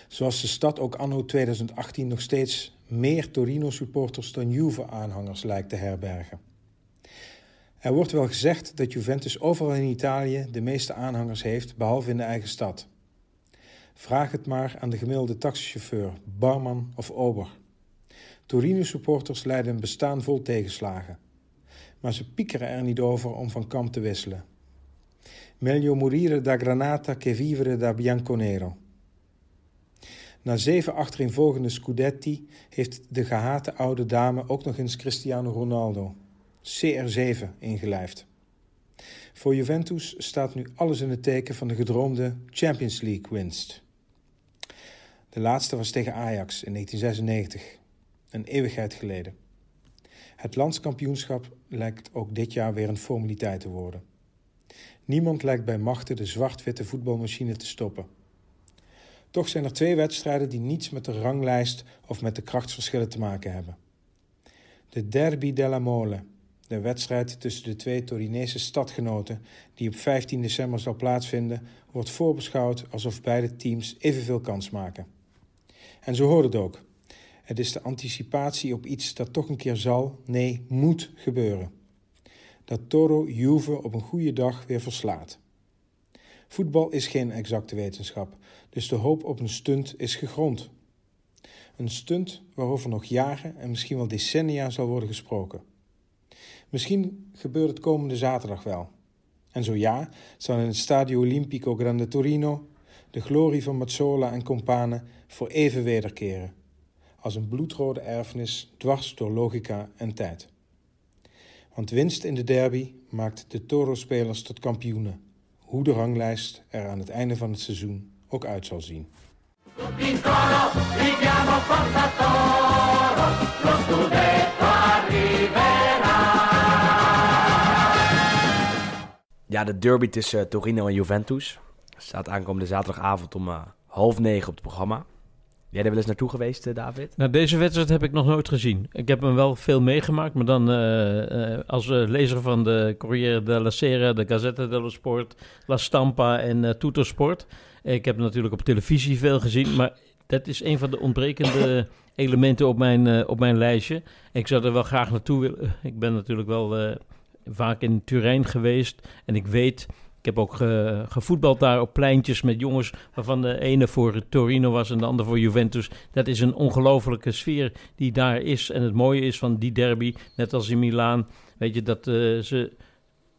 Zoals de stad ook anno 2018 nog steeds meer Torino-supporters dan Juve-aanhangers lijkt te herbergen. Er wordt wel gezegd dat Juventus overal in Italië de meeste aanhangers heeft, behalve in de eigen stad. Vraag het maar aan de gemiddelde taxichauffeur, barman of ober. Torino-supporters leiden een bestaan vol tegenslagen. Maar ze piekeren er niet over om van kamp te wisselen. Meglio morire da Granata che vivere da Bianconero. Na zeven achtereenvolgende scudetti heeft de gehate oude dame ook nog eens Cristiano Ronaldo, CR7, ingelijfd. Voor Juventus staat nu alles in het teken van de gedroomde Champions League winst. De laatste was tegen Ajax in 1996, een eeuwigheid geleden. Het landskampioenschap lijkt ook dit jaar weer een formaliteit te worden. Niemand lijkt bij machten de zwart-witte voetbalmachine te stoppen. Toch zijn er twee wedstrijden die niets met de ranglijst of met de krachtsverschillen te maken hebben. De Derby della Mole, de wedstrijd tussen de twee Torinese stadgenoten die op 15 december zal plaatsvinden, wordt voorbeschouwd alsof beide teams evenveel kans maken. En zo hoort het ook. Het is de anticipatie op iets dat toch een keer zal, nee, moet gebeuren. Dat Toro Juve op een goede dag weer verslaat. Voetbal is geen exacte wetenschap, dus de hoop op een stunt is gegrond. Een stunt waarover nog jaren en misschien wel decennia zal worden gesproken. Misschien gebeurt het komende zaterdag wel. En zo ja, zal in het Stadio Olimpico Grande Torino de glorie van Mazzola en Compane voor even wederkeren. Als een bloedrode erfenis dwars door logica en tijd. Want winst in de derby maakt de Toro-spelers tot kampioenen. Hoe de ranglijst er aan het einde van het seizoen ook uit zal zien. Ja, de derby tussen Torino en Juventus staat aankomende zaterdagavond om uh, half negen op het programma. Jij er wel eens naartoe geweest, uh, David? Nou, deze wedstrijd heb ik nog nooit gezien. Ik heb hem wel veel meegemaakt, maar dan uh, als lezer van de Corriere della Sera, de Gazzetta dello Sport, La Stampa en Tutto Sport. Ik heb natuurlijk op televisie veel gezien, maar dat is een van de ontbrekende elementen op mijn, op mijn lijstje. Ik zou er wel graag naartoe willen. Ik ben natuurlijk wel vaak in Turijn geweest en ik weet ik heb ook gevoetbald daar op pleintjes met jongens waarvan de ene voor Torino was en de ander voor Juventus. Dat is een ongelofelijke sfeer die daar is. En het mooie is van die derby, net als in Milaan, weet je, dat uh, ze,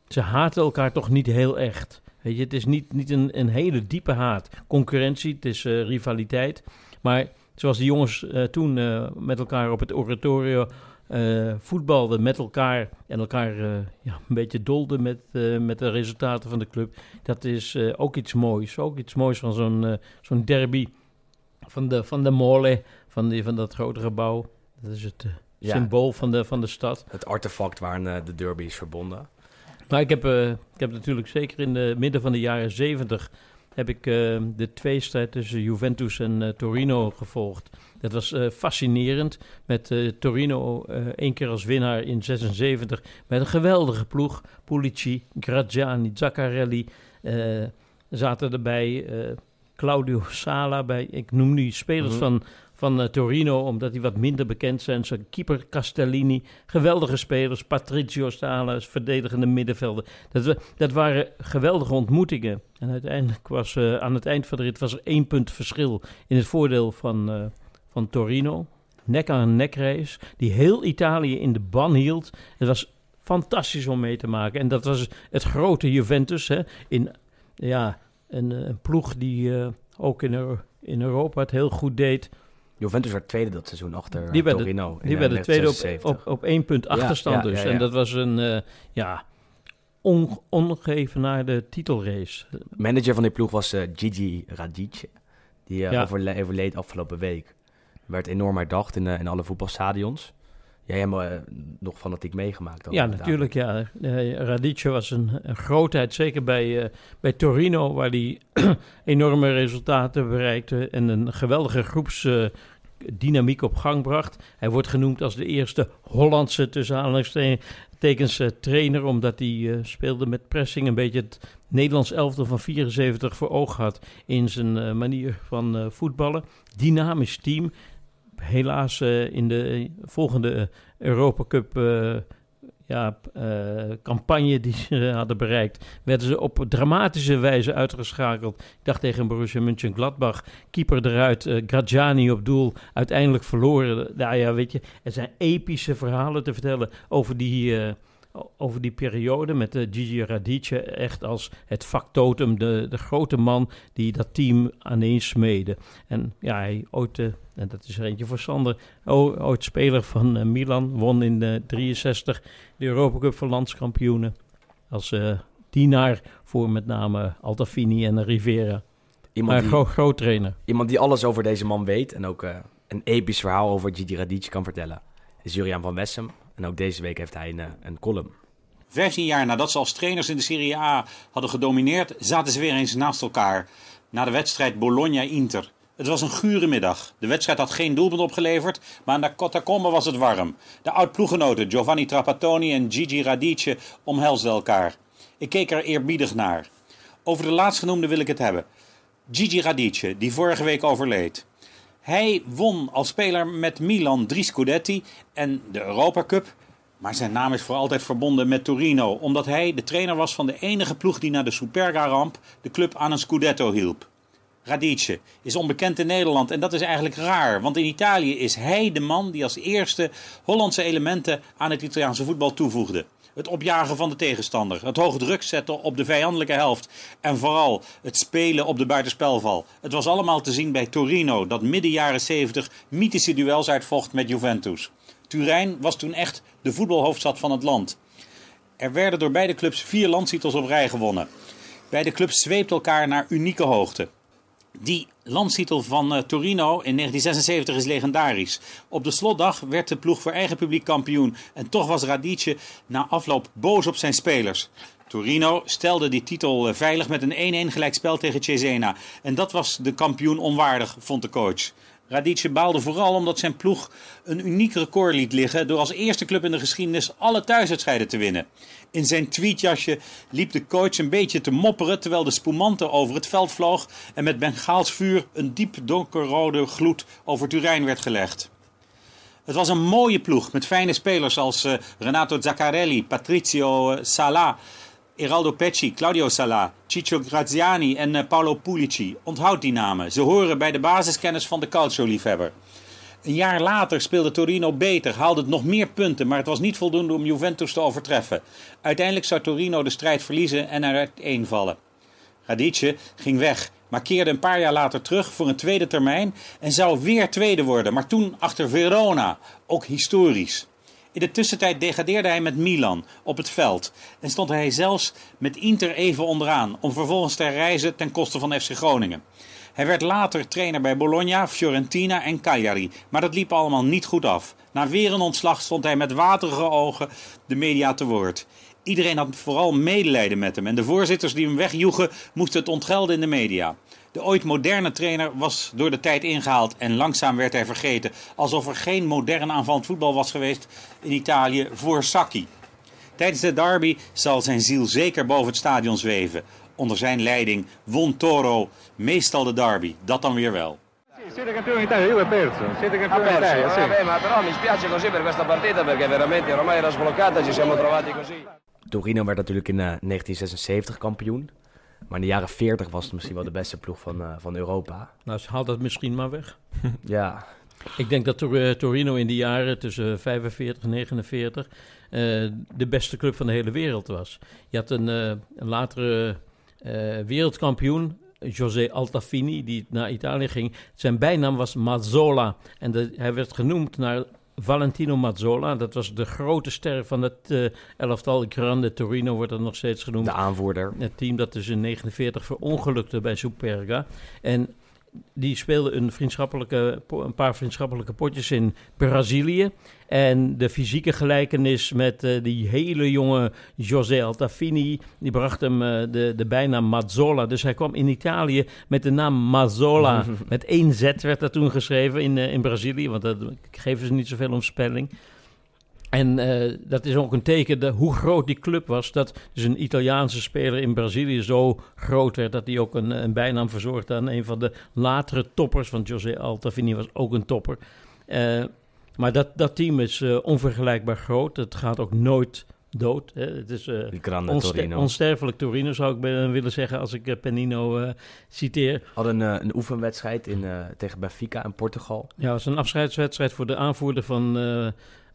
ze haten elkaar toch niet heel echt. Weet je, het is niet, niet een, een hele diepe haat. Concurrentie, het is uh, rivaliteit. Maar zoals die jongens uh, toen met elkaar op het oratorio uh, voetbalden met elkaar en elkaar uh, ja, een beetje dolden met, uh, met de resultaten van de club. Dat is ook iets moois. Ook iets moois van zo'n zo'n derby van de, van de mole, van, die, van dat grote gebouw. Dat is het ja. symbool van de, van de stad. Het artefact waar de derby is verbonden. Maar ik heb, ik heb natuurlijk zeker in de midden van de jaren zeventig... heb ik de tweestrijd tussen Juventus en Torino gevolgd. Dat was uh, fascinerend. Met uh, Torino uh, één keer als winnaar in 76. Met een geweldige ploeg. Pulici, Graziani, Zaccarelli zaten erbij. Claudio Sala bij. Ik noem nu spelers mm -hmm. van, van Torino, omdat die wat minder bekend zijn. Zijn keeper Castellini. Geweldige spelers. Patricio Sala, verdedigende middenvelden. Dat, dat waren geweldige ontmoetingen. En uiteindelijk was aan het eind van de rit was er één punt verschil in het voordeel van van Torino. Nek aan nek race. Die heel Italië in de ban hield. Het was fantastisch om mee te maken. En dat was het grote Juventus. Hè, in ja, een, een ploeg die uh, ook in, in Europa het heel goed deed. Juventus werd tweede dat seizoen achter die Torino. Die werden tweede op, op, op één punt achterstand dus. En dat was een uh, ja, on, ongeëvenaarde titelrace. Manager van die ploeg was uh, Gigi Radice. Die uh, overle overleed afgelopen week werd enorm herdacht in, in alle voetbalstadions. Jij hebt uh, nog fanatiek meegemaakt. Ja, natuurlijk. Ja. Uh, Radice was een, een, grootheid, zeker bij, uh, bij Torino, waar hij enorme resultaten bereikte en een geweldige groepsdynamiek op gang bracht. Hij wordt genoemd als de eerste Hollandse tussen aanhalingstekens trainer, omdat hij speelde met pressing, een beetje het Nederlands elftal van 74 voor ogen had in zijn manier van voetballen. Dynamisch team helaas uh, in de volgende Europa Cup uh, ja, uh, campagne die ze hadden bereikt, werden ze op dramatische wijze uitgeschakeld. Ik dacht tegen Borussia Mönchengladbach, keeper eruit, Graziani op doel, uiteindelijk verloren. Nou ja, weet je, er zijn epische verhalen te vertellen over die over die periode met de Gigi Radice echt als het factotum, de, de grote man die dat team aaneen smeden. En ja, hij ooit, uh, en dat is er eentje voor Sander, ooit speler van uh, Milan, won in de 63 de Europa Cup van landskampioenen. Als uh, dienaar voor met name Altafini en Rivera. Iemand maar die, groot trainer. Iemand die alles over deze man weet en ook een episch verhaal over Gigi Radice kan vertellen. Is Juriaan van Wessem. En ook deze week heeft hij een, een column. 15 jaar nadat ze als trainers in de Serie A hadden gedomineerd, zaten ze weer eens naast elkaar. Na de wedstrijd Bologna-Inter. Het was een gure middag. De wedstrijd had geen doelpunt opgeleverd, maar aan de Cotacombe was het warm. De oud-ploeggenoten Giovanni Trapattoni en Gigi Radice omhelsden elkaar. Ik keek er eerbiedig naar. Over de laatstgenoemde wil ik het hebben. Gigi Radice, die vorige week overleed. Hij won als speler met Milan drie Scudetti en de Europa Cup. Maar zijn naam is voor altijd verbonden met Torino, omdat hij de trainer was van de enige ploeg die na de Superga-ramp de club aan een Scudetto hielp. Radice, is onbekend in Nederland en dat is eigenlijk raar. Want in Italië is hij de man die als eerste Hollandse elementen aan het Italiaanse voetbal toevoegde. Het opjagen van de tegenstander, het hoog druk zetten op de vijandelijke helft en vooral het spelen op de buitenspelval. Het was allemaal te zien bij Torino, dat midden jaren 70 mythische duels uitvocht met Juventus. Turijn was toen echt de voetbalhoofdstad van het land. Er werden door beide clubs vier landstitels op rij gewonnen. Beide clubs zweepten elkaar naar unieke hoogte. Die landstitel van uh, Torino in 1976 is legendarisch. Op de slotdag werd de ploeg voor eigen publiek kampioen. En toch was Radice na afloop boos op zijn spelers. Torino stelde die titel uh, veilig met een 1-1 gelijkspel tegen Cesena. En dat was de kampioen onwaardig, vond de coach. Radice baalde vooral omdat zijn ploeg een uniek record liet liggen door als eerste club in de geschiedenis alle thuiswedstrijden te winnen. In zijn tweetjasje liep de coach een beetje te mopperen terwijl de spumante over het veld vloog en met Bengaals vuur een diep donkerrode gloed over Turijn werd gelegd. Het was een mooie ploeg met fijne spelers als uh, Renato Zaccarelli, Patrizio Sala, Eraldo Pecci, Claudio Sala, Ciccio Graziani en uh, Paolo Pulici. Onthoud die namen. Ze horen bij de basiskennis van de calcio-liefhebber. Een jaar later speelde Torino beter, haalde het nog meer punten, maar het was niet voldoende om Juventus te overtreffen. Uiteindelijk zou Torino de strijd verliezen en eruit eenvallen. Radice ging weg, maar keerde een paar jaar later terug voor een tweede termijn en zou weer tweede worden, maar toen achter Verona, ook historisch. In de tussentijd degradeerde hij met Milan op het veld en stond hij zelfs met Inter even onderaan om vervolgens te reizen ten koste van FC Groningen. Hij werd later trainer bij Bologna, Fiorentina en Cagliari, maar dat liep allemaal niet goed af. Na weer een ontslag stond hij met waterige ogen de media te woord. Iedereen had vooral medelijden met hem en de voorzitters die hem wegjoegen moesten het ontgelden in de media. De ooit moderne trainer was door de tijd ingehaald en langzaam werd hij vergeten. Alsof er geen modern aanvallend voetbal was geweest in Italië voor Sacchi. Tijdens de derby zal zijn ziel zeker boven het stadion zweven. Onder zijn leiding won Toro meestal de derby, dat dan weer wel. Siete campioni d'Italia, io ho perso. Siete campioni d'Italia, sì. Vabbè, ma però mi spiace così per questa partita perché veramente ormai era sbloccata, ci siamo trovati così. Torino werd natuurlijk in uh, 1976 kampioen. Maar in de jaren 40 was het misschien wel de beste ploeg van, uh, van Europa. Nou, ze haalt dat misschien maar weg. ja. Ik denk dat Tor Torino in die jaren tussen 45 en 49 uh, de beste club van de hele wereld was. Je had een, een latere wereldkampioen, José Altafini, die naar Italië ging. Zijn bijnaam was Mazzola. En de, hij werd genoemd naar Valentino Mazzola. Dat was de grote ster van het uh, elftal. Grande Torino wordt dat nog steeds genoemd. De aanvoerder. Het team dat dus in 49 verongelukte bij Superga. En die speelde een, vriendschappelijke, een paar vriendschappelijke potjes in Brazilië. En de fysieke gelijkenis met uh, die hele jonge José Altafini, die bracht hem uh, de, de bijnaam Mazzola. Dus hij kwam in Italië met de naam Mazzola. met één Z werd dat toen geschreven in, uh, in Brazilië, want dat geven ze niet zoveel om spelling. En uh, dat is ook een teken de, hoe groot die club was. Dat dus een Italiaanse speler in Brazilië zo groot werd dat hij ook een, een bijnaam verzorgde aan een van de latere toppers. Want José Altafini was ook een topper. Uh, maar dat, dat team is uh, onvergelijkbaar groot. Het gaat ook nooit dood. Hè. Het is onster Torino. onsterfelijk Torino, zou ik willen zeggen als ik Penino citeer. Hadden een, een oefenwedstrijd in, tegen Benfica in Portugal. Ja, het was een afscheidswedstrijd voor de aanvoerder van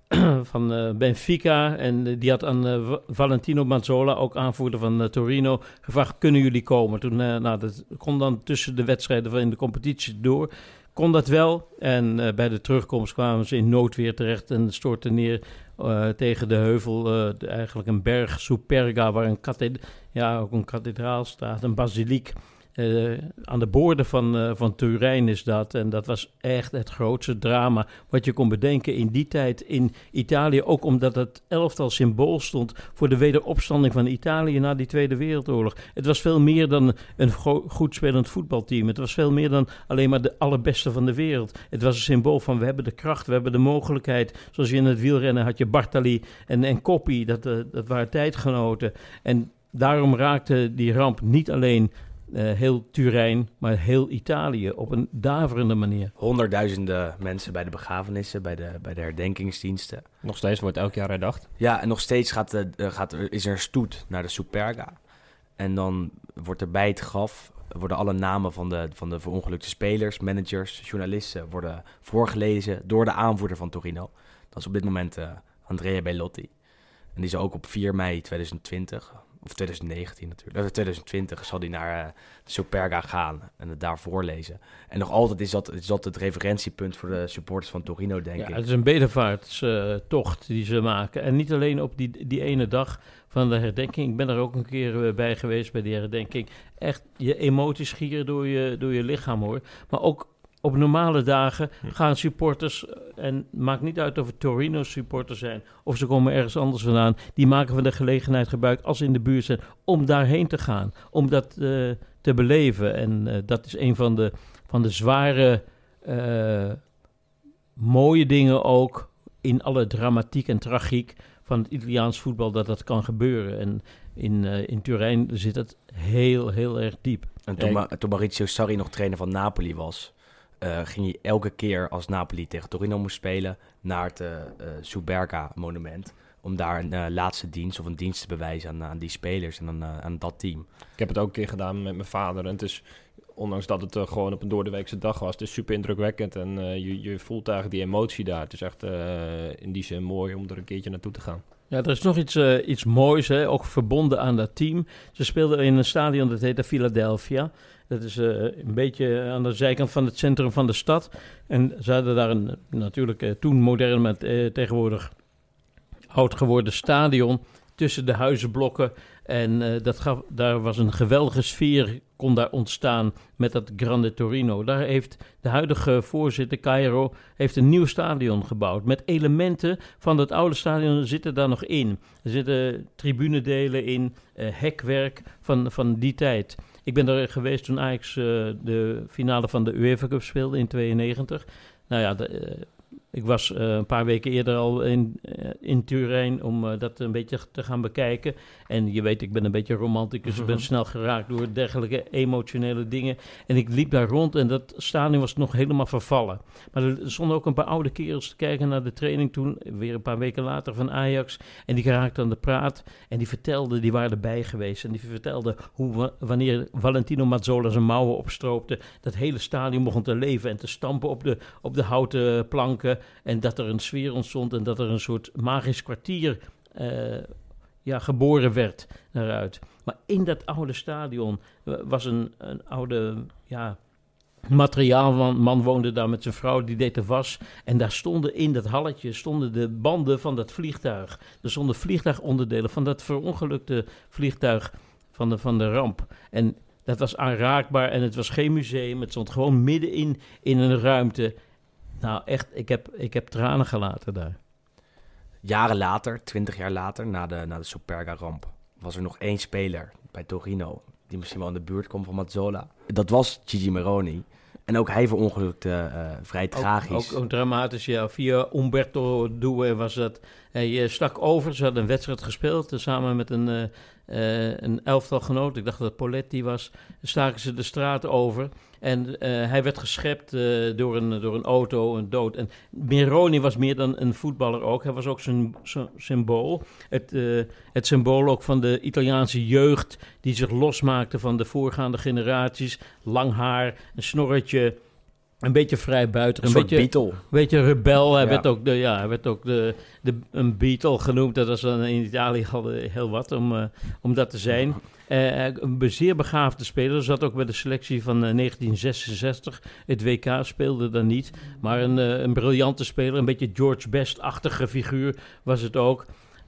van uh, Benfica. En uh, die had aan uh, Valentino Mazzola, ook aanvoerder van Torino, gevraagd: kunnen jullie komen? Toen, nou, dat kon dan tussen de wedstrijden van in de competitie door. Kon dat wel. En bij de terugkomst kwamen ze in noodweer terecht en stortten neer tegen de heuvel. Eigenlijk een berg, Superga, waar een, ja, ook een kathedraal staat, een basiliek. Uh, aan de boorden van, uh, van Turijn is dat. En dat was echt het grootste drama wat je kon bedenken in die tijd in Italië. Ook omdat het elftal symbool stond voor de wederopstanding van Italië na die Tweede Wereldoorlog. Het was veel meer dan een goed spelend voetbalteam. Het was veel meer dan alleen maar de allerbeste van de wereld. Het was een symbool van we hebben de kracht, we hebben de mogelijkheid. Zoals je in het wielrennen had je Bartali en, en Coppi, dat, uh, dat waren tijdgenoten. En daarom raakte die ramp niet alleen uh, heel Turijn, maar heel Italië op een daverende manier. Honderdduizenden mensen bij de begrafenissen, bij de, bij de herdenkingsdiensten. Nog steeds wordt elk jaar herdacht. Ja, en nog steeds gaat, uh, gaat, is er stoet naar de Superga. En dan wordt er bij het graf worden alle namen van de, van de verongelukte spelers, managers, journalisten worden voorgelezen door de aanvoerder van Torino. Dat is op dit moment uh, Andrea Bellotti. En die zal ook op 4 mei 2020, of 2019 natuurlijk, 2020 zal hij naar uh, Superga gaan en het daar voorlezen. En nog altijd is dat, is dat het referentiepunt voor de supporters van Torino, denk ja, ik. Het is een bedevaartstocht die ze maken. En niet alleen op die, die ene dag van de herdenking. Ik ben er ook een keer bij geweest bij die herdenking. Echt, je emoties schieren door je, door je lichaam hoor. Maar ook op normale dagen gaan supporters, en maakt niet uit of het Torino supporters zijn of ze komen ergens anders vandaan, die maken van de gelegenheid gebruik als ze in de buurt zijn om daarheen te gaan, om dat uh, te beleven. En uh, dat is een van de, van de zware, uh, mooie dingen ook in alle dramatiek en tragiek van het Italiaans voetbal dat dat kan gebeuren. En in, in Turijn zit het heel, heel erg diep. En toen, Ma toen Maurizio Sarri nog trainer van Napoli was, uh, ging hij elke keer als Napoli tegen Torino moest spelen naar het uh, Suberga-monument. Om daar een uh, laatste dienst of een dienst te bewijzen aan, aan die spelers en aan, aan, dat team. Ik heb het ook een keer gedaan met mijn vader. En het is, ondanks dat het gewoon op een doordeweekse dag was, het is super indrukwekkend. En je, je voelt eigenlijk die emotie daar. Het is echt in die zin mooi om er een keertje naartoe te gaan. Ja, er is nog iets, uh, iets moois, hè, ook verbonden aan dat team. Ze speelden in een stadion dat heette Philadelphia. Dat is uh, een beetje aan de zijkant van het centrum van de stad. En ze hadden daar een, natuurlijk uh, toen modern, met tegenwoordig oud geworden stadion tussen de huizenblokken. En dat daar was een geweldige sfeer, kon daar ontstaan met dat Grande Torino. Daar heeft de huidige voorzitter, Cairo, heeft een nieuw stadion gebouwd. Met elementen van dat oude stadion zitten daar nog in. Er zitten tribunedelen in, hekwerk van, van die tijd. Ik ben daar geweest toen Ajax uh, de finale van de UEFA Cup speelde in 92. Nou ja, de, ik was uh, een paar weken eerder al in, uh, in Turijn om uh, dat een beetje te gaan bekijken. En je weet, ik ben een beetje romanticus. Ik ben snel geraakt door dergelijke emotionele dingen. En ik liep daar rond en dat stadion was nog helemaal vervallen. Maar er stonden ook een paar oude kerels te kijken naar de training toen, weer een paar weken later van Ajax. En die geraakten aan de praat en die vertelden, die waren erbij geweest. En die vertelden hoe wanneer Valentino Mazzola zijn mouwen opstroopte, dat hele stadion begon te leven en te stampen op de, op de houten planken. En dat er een sfeer ontstond en dat er een soort magisch kwartier uh, ja, geboren werd daaruit. Maar in dat oude stadion was een, een oude ja, materiaalman man woonde daar met zijn vrouw, die deed de was. En daar stonden in dat halletje stonden de banden van dat vliegtuig. Er stonden vliegtuigonderdelen van dat verongelukte vliegtuig van de, van de ramp. En dat was aanraakbaar en het was geen museum. Het stond gewoon middenin in een ruimte. Nou, echt, ik heb, ik heb tranen gelaten daar. Jaren later, twintig jaar later, na de, na de Superga-ramp, was er nog één speler bij Torino... die misschien wel in de buurt komt van Mazzola. Dat was Gigi Meroni. En ook hij verongelukte uh, vrij tragisch. Ook, ook, dramatisch, ja. Via Umberto Due was dat. Hij uh, stak over, ze hadden een wedstrijd gespeeld... Uh, samen met een, uh, een elftal genoot. Ik dacht dat Poletti was. Staken ze de straat over... En uh, hij werd geschept uh, door, een, door een auto, een dood. En Meroni was meer dan een voetballer ook. Hij was ook zijn symbool. Het, het symbool ook van de Italiaanse jeugd... die zich losmaakte van de voorgaande generaties. Lang haar, een snorretje... Een beetje vrij buiten. Een, een beetje, Beatle. beetje rebel. Hij ja. werd ook, de, ja, hij werd ook de, de, een Beatle genoemd. Dat was dan in Italië al heel wat om, uh, om dat te zijn. Uh, een zeer begaafde speler. Zat ook bij de selectie van uh, 1966. Het WK speelde dan niet. Maar een, een briljante speler. Een beetje George Best-achtige figuur was het ook.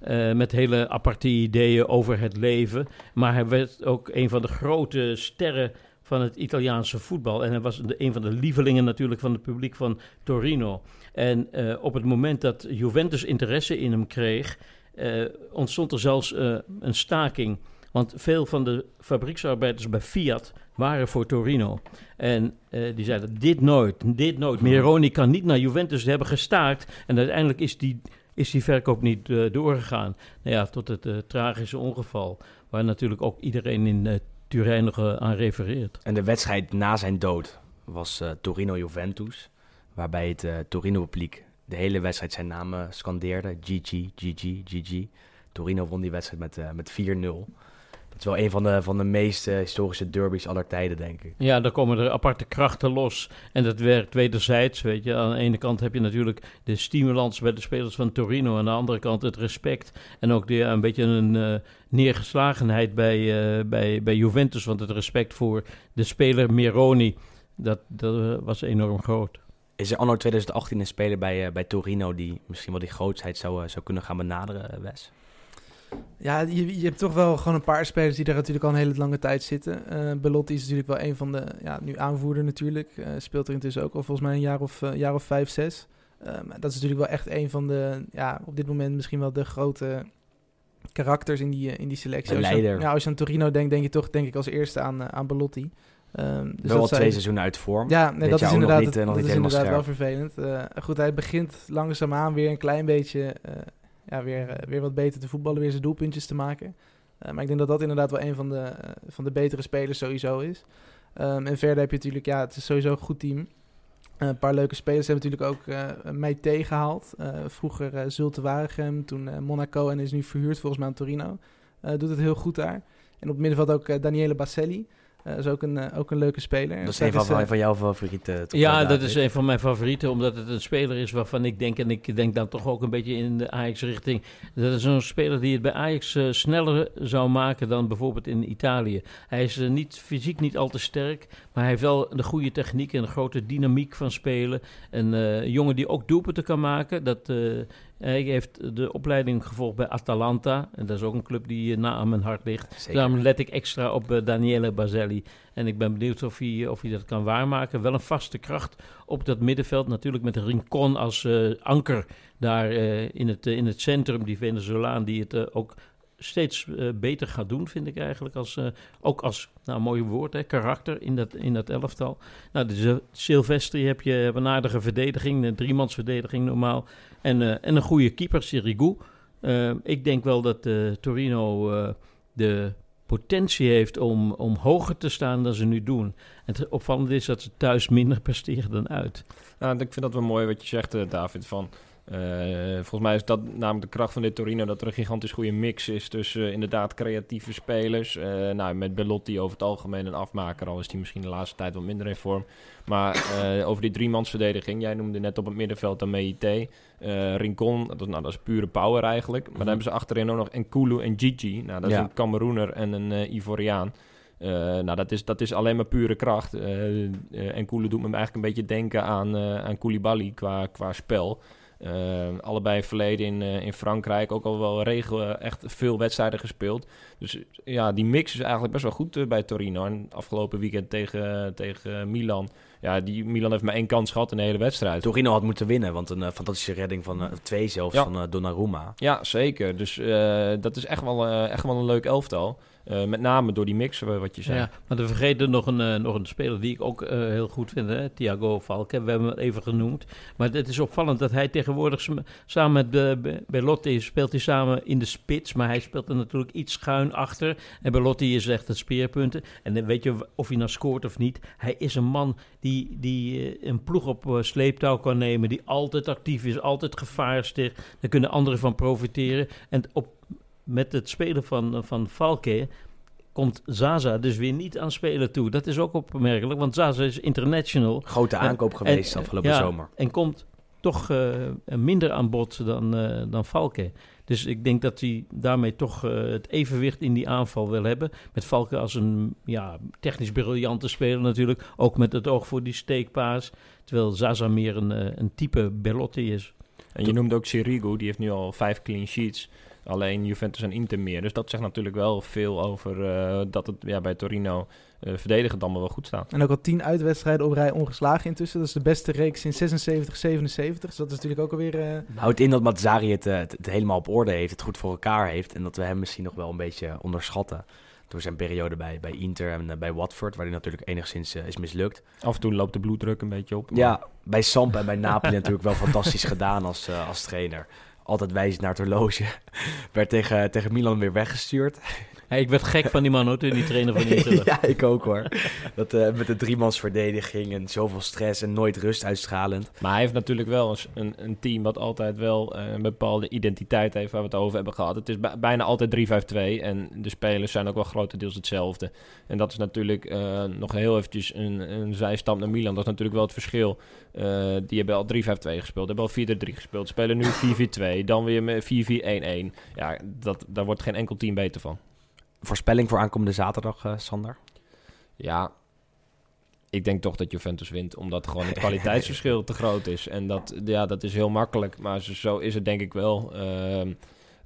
Uh, met hele aparte ideeën over het leven. Maar hij werd ook een van de grote sterren van het Italiaanse voetbal. En hij was de, een van de lievelingen natuurlijk van het publiek van Torino. En uh, op het moment dat Juventus interesse in hem kreeg, uh, ontstond er zelfs uh, een staking. Want veel van de fabrieksarbeiders bij Fiat waren voor Torino. En die zeiden, dit nooit, dit nooit. Meroni kan niet naar Juventus Ze hebben gestaakt. En uiteindelijk is die, is die verkoop niet doorgegaan. Nou ja, tot het tragische ongeval. Waar natuurlijk ook iedereen in Turijn uh, aan refereert. En de wedstrijd na zijn dood was uh, Torino-Juventus, waarbij het uh, Torino-publiek de hele wedstrijd zijn namen scandeerde. GG, GG, GG. Torino won die wedstrijd met, met 4-0. Dat is wel een van de, van de meest eh, historische derbies aller tijden, denk ik. Ja, daar komen er aparte krachten los. En dat werkt wederzijds, weet je. Aan de ene kant heb je natuurlijk de stimulans bij de spelers van Torino. Aan de andere kant het respect. En ook de, een beetje een eh, neergeslagenheid bij, eh, bij, bij Juventus. Want het respect voor de speler Meroni, dat, dat eh, was enorm groot. Is er anno 2018 een speler bij, eh, bij Torino die misschien wel die grootheid zou, eh, zou kunnen gaan benaderen, eh, Wes? Ja, je, je hebt toch wel gewoon een paar spelers die daar natuurlijk al een hele lange tijd zitten. Eh Belotti is natuurlijk wel een van de, ja, nu aanvoerder natuurlijk. Eh, speelt er intussen ook al volgens mij een jaar of, eh, jaar of vijf, zes. Dat is natuurlijk wel echt een van de, ja, op dit moment misschien wel de grote karakters in die, in die selectie. Een Als je aan- leider. ja, als je aan Torino denkt, denk je toch denk ik als eerste aan, aan Belotti. Ehm, dus wel al twee seizoenen uit vorm. Ja, nee, dat is inderdaad, niet, dat is inderdaad wel vervelend. Goed, hij begint langzaamaan weer een klein beetje ja, weer, eh, weer wat beter te voetballen, weer zijn doelpuntjes te maken. Eh, maar ik denk dat dat inderdaad wel een van de, eh, van de betere spelers sowieso is. Ehm, en verder heb je natuurlijk, ja, het is sowieso een goed team. Een paar leuke spelers hebben natuurlijk ook mij tegengehaald. Eh, vroeger eh Zulte Waregem, toen Monaco en is nu verhuurd volgens mij aan Torino. Doet het heel goed daar. En op het middenveld ook Daniele Baselli. Eh, dat is ook een, eh, ook een leuke speler. Dat is een van, eh, van jouw favoriete. toch Ja, dat is een van mijn favorieten, omdat het een speler is waarvan ik denk, en ik denk dan toch ook een beetje in de Ajax-richting, dat is zo'n speler die het bij Ajax eh, sneller zou maken dan bijvoorbeeld in Italië. Hij is eh, niet, fysiek niet al te sterk, maar hij heeft wel de goede techniek en de grote dynamiek van spelen. Een eh, jongen die ook doelpunten kan maken. Dat, eh, hij heeft de opleiding gevolgd bij Atalanta, en dat is ook een club die eh, na aan mijn hart ligt. Zeker. Daarom let ik extra op eh, Daniele Baselli. En ik ben benieuwd of hij, of hij dat kan waarmaken. Wel een vaste kracht op dat middenveld. Natuurlijk met Rincon als eh, anker daar eh, in, het, eh, in het centrum. Die Venezolaan die het eh, ook steeds eh, beter gaat doen, vind ik eigenlijk. Als, eh, ook als, nou mooi woord, hè, karakter in dat, in dat elftal. Nou, uh, Silvestri heb je een aardige verdediging. Een driemansverdediging normaal. En, eh, en een goede keeper, Sirigu. Eh, ik denk wel dat eh, Torino de potentie heeft om, om hoger te staan dan ze nu doen. En het opvallende is dat ze thuis minder presteren dan uit. Nou, ik vind dat wel mooi wat je zegt, David. Van, eh, volgens mij is dat namelijk de kracht van dit Torino... dat er een gigantisch goede mix is tussen eh, inderdaad creatieve spelers. eh, nou, met Bellotti over het algemeen een afmaker... al is die misschien de laatste tijd wat minder in vorm. Maar over die driemansverdediging... jij noemde net op het middenveld dan MEIT... eh Rincon, dat, is- nou, dat is pure power eigenlijk. Maar dan hebben ze achterin ook nog Nkulu en Gigi. Nou, dat is Ja. een Cameroener en een Ivoriaan. Nou, dat is, dat is alleen maar pure kracht. Eh, en doet me eigenlijk een beetje denken aan, aan Koulibaly qua, qua spel. Eh, allebei verleden in, eh, in Frankrijk. Ook al wel regel, echt veel wedstrijden gespeeld. Dus ja, die mix is eigenlijk best wel goed eh, bij Torino. En afgelopen weekend tegen, tegen Milan. Ja, die Milan heeft maar één kans gehad in de hele wedstrijd. Torino had moeten winnen, want een eh, fantastische redding van eh, twee zelfs Ja. van eh, Donnarumma. Ja, zeker. Dus eh, dat is echt wel, eh, echt wel een leuk elftal. Eh, met name door die mix, eh, wat je zei. Ja, maar we vergeten nog een, eh, nog een speler die ik ook heel goed vind, hè? Thiago Valke. We hebben hem even genoemd. Maar het is opvallend dat hij tegenwoordig samen met Be- Be- Belotti speelt hij samen in de spits. Maar hij speelt er natuurlijk iets schuin achter. En Belotti is echt het speerpunten. En dan weet je of hij nou scoort of niet. Hij is een man die, die een ploeg op sleeptouw kan nemen. Die altijd actief is, altijd gevaar sticht. Daar kunnen anderen van profiteren. En op, met het spelen van, van Valke komt Zaza dus weer niet aan spelen toe. Dat is ook opmerkelijk, want Zaza is international. Grote En- aankoop geweest en- afgelopen ja, zomer. En komt toch eh, minder aan bod dan, eh dan Valke. Dus ik denk dat hij daarmee toch eh, het evenwicht in die aanval wil hebben. Met Valke als een ja, technisch briljante speler natuurlijk. Ook met het oog voor die steekpaas. Terwijl Zaza meer een, eh, een type Belotti is. En je noemde ook Sirigu, die heeft nu al vijf clean sheets. Alleen Juventus en Inter meer. Dus dat zegt natuurlijk wel veel over eh, dat het ja, bij Torino eh verdedigen dan wel goed staat. En ook al tien uitwedstrijden op rij ongeslagen intussen. Dat is de beste reeks sinds 76, 77. Dus dat is natuurlijk ook alweer... eh, Houdt in dat Mazzari het, het, het helemaal op orde heeft, het goed voor elkaar heeft. En dat we hem misschien nog wel een beetje onderschatten. Door zijn periode bij, bij Inter en bij Watford, waar hij natuurlijk enigszins is mislukt. Af en toe loopt de bloeddruk een beetje op. maar- Ja, bij Samp en bij Napoli natuurlijk wel fantastisch gedaan als, eh, als trainer. Altijd wijzend naar het horloge. Werd tegen, tegen Milan weer weggestuurd. Ja, ik werd gek van die man hoor, toen die trainer van Inter ja, ik ook hoor. Dat, eh, met de driemansverdediging en zoveel stress en nooit rust uitstralend. Maar hij heeft natuurlijk wel een, een, een team wat altijd wel eh, een bepaalde identiteit heeft waar we het over hebben gehad. Het is bij- bijna altijd 3-5-2 en de spelers zijn ook wel grotendeels hetzelfde. En dat is natuurlijk eh, nog heel eventjes een, een zijstap naar Milan. Dat is natuurlijk wel het verschil. Eh, die hebben al 3-5-2 gespeeld, hebben al 4-3 gespeeld, spelen nu 4-4-2, dan weer met 4-4-1-1. Ja, dat, daar wordt geen enkel team beter van. Voorspelling voor aankomende zaterdag, eh, Sander? Ja, ik denk toch dat Juventus wint, omdat gewoon het kwaliteitsverschil te groot is. En dat, ja, dat is heel makkelijk, maar zo- is het denk ik wel. Ehm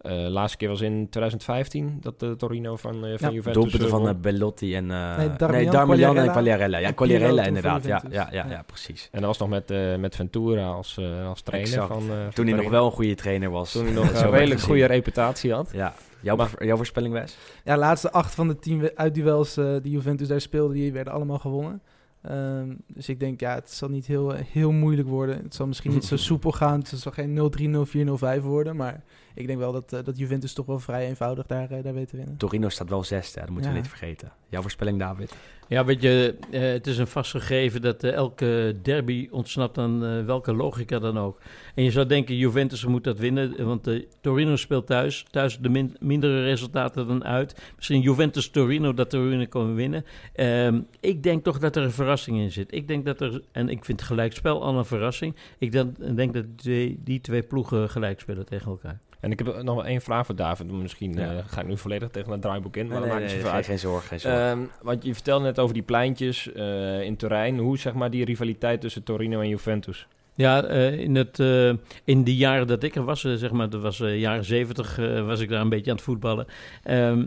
eh, laatste keer was in 2015 dat de Torino van, eh, van Ja, Juventus... Doelpunten eh, van eh, Bellotti en... eh Nee, Darmian, en Quagliarella. Ja, Quagliarella inderdaad. Ja, ja, ja, precies. En dat was nog met, eh, met Ventura als, eh, als trainer Exact. van... eh, van Toen hij nog wel een goede trainer was. Toen hij nog Zo een redelijk goede reputatie had. Ja. Jouw, Maar- jouw voorspelling, Wes? Ja, de laatste acht van de tien uitduels eh die Juventus daar speelde, die werden allemaal gewonnen. Ehm, dus ik denk, ja, het zal niet heel, heel moeilijk worden. Het zal misschien niet zo soepel gaan. Het zal geen 0-3, 0-4, 0-5 worden. Maar ik denk wel dat, eh, dat Juventus toch wel vrij eenvoudig daar, eh, daar weet te winnen. Torino staat wel zesde, dat moeten we niet vergeten. Jouw voorspelling, David? Ja, weet je, eh, het is een vastgegeven dat elke derby ontsnapt aan welke logica dan ook. En je zou denken, Juventus moet dat winnen, want Torino speelt thuis. Thuis de min- mindere resultaten dan uit. Misschien Juventus-Torino dat Torino kan winnen. Ehm, ik denk toch dat er een verrassing in zit. Ik denk dat er, en ik vind gelijkspel al een verrassing. Ik denk, denk dat die, die twee ploegen gelijk spelen tegen elkaar. En ik heb nog wel één vraag voor David. Misschien Ja. eh, ga ik nu volledig tegen het draaiboek in, maar Nee, dat nee, maakt niet nee, zoveel geen, uit. geen zorg, geen zorg. Ehm, want je vertelde net over die pleintjes eh, in Turijn. Hoe zeg maar die rivaliteit tussen Torino en Juventus? Ja, eh, in, het, eh, in de jaren dat ik er was, zeg maar, dat was eh, jaren zeventig, eh, was ik daar een beetje aan het voetballen. Ehm,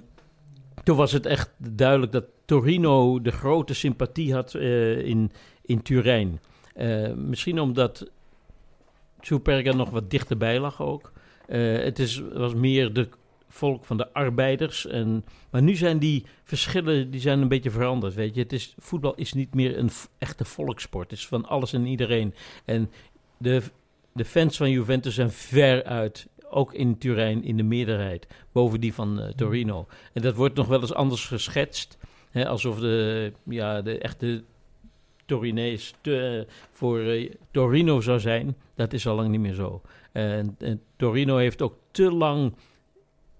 toen was het echt duidelijk dat Torino de grote sympathie had eh, in, in Turijn. Eh, misschien omdat Superga nog wat dichterbij lag ook. Eh, het is, was meer de volk van de arbeiders. En, maar nu zijn die verschillen die zijn een beetje veranderd. Weet je? Het is, voetbal is niet meer een echte volkssport. Het is van alles en iedereen. En de, de fans van Juventus zijn ver uit. Ook in Turijn in de meerderheid. Boven die van eh, Torino. En dat wordt nog wel eens anders geschetst. Hè, alsof de, ja, de echte Torinees voor eh, Torino zou zijn. Dat is al lang niet meer zo. En, en Torino heeft ook te lang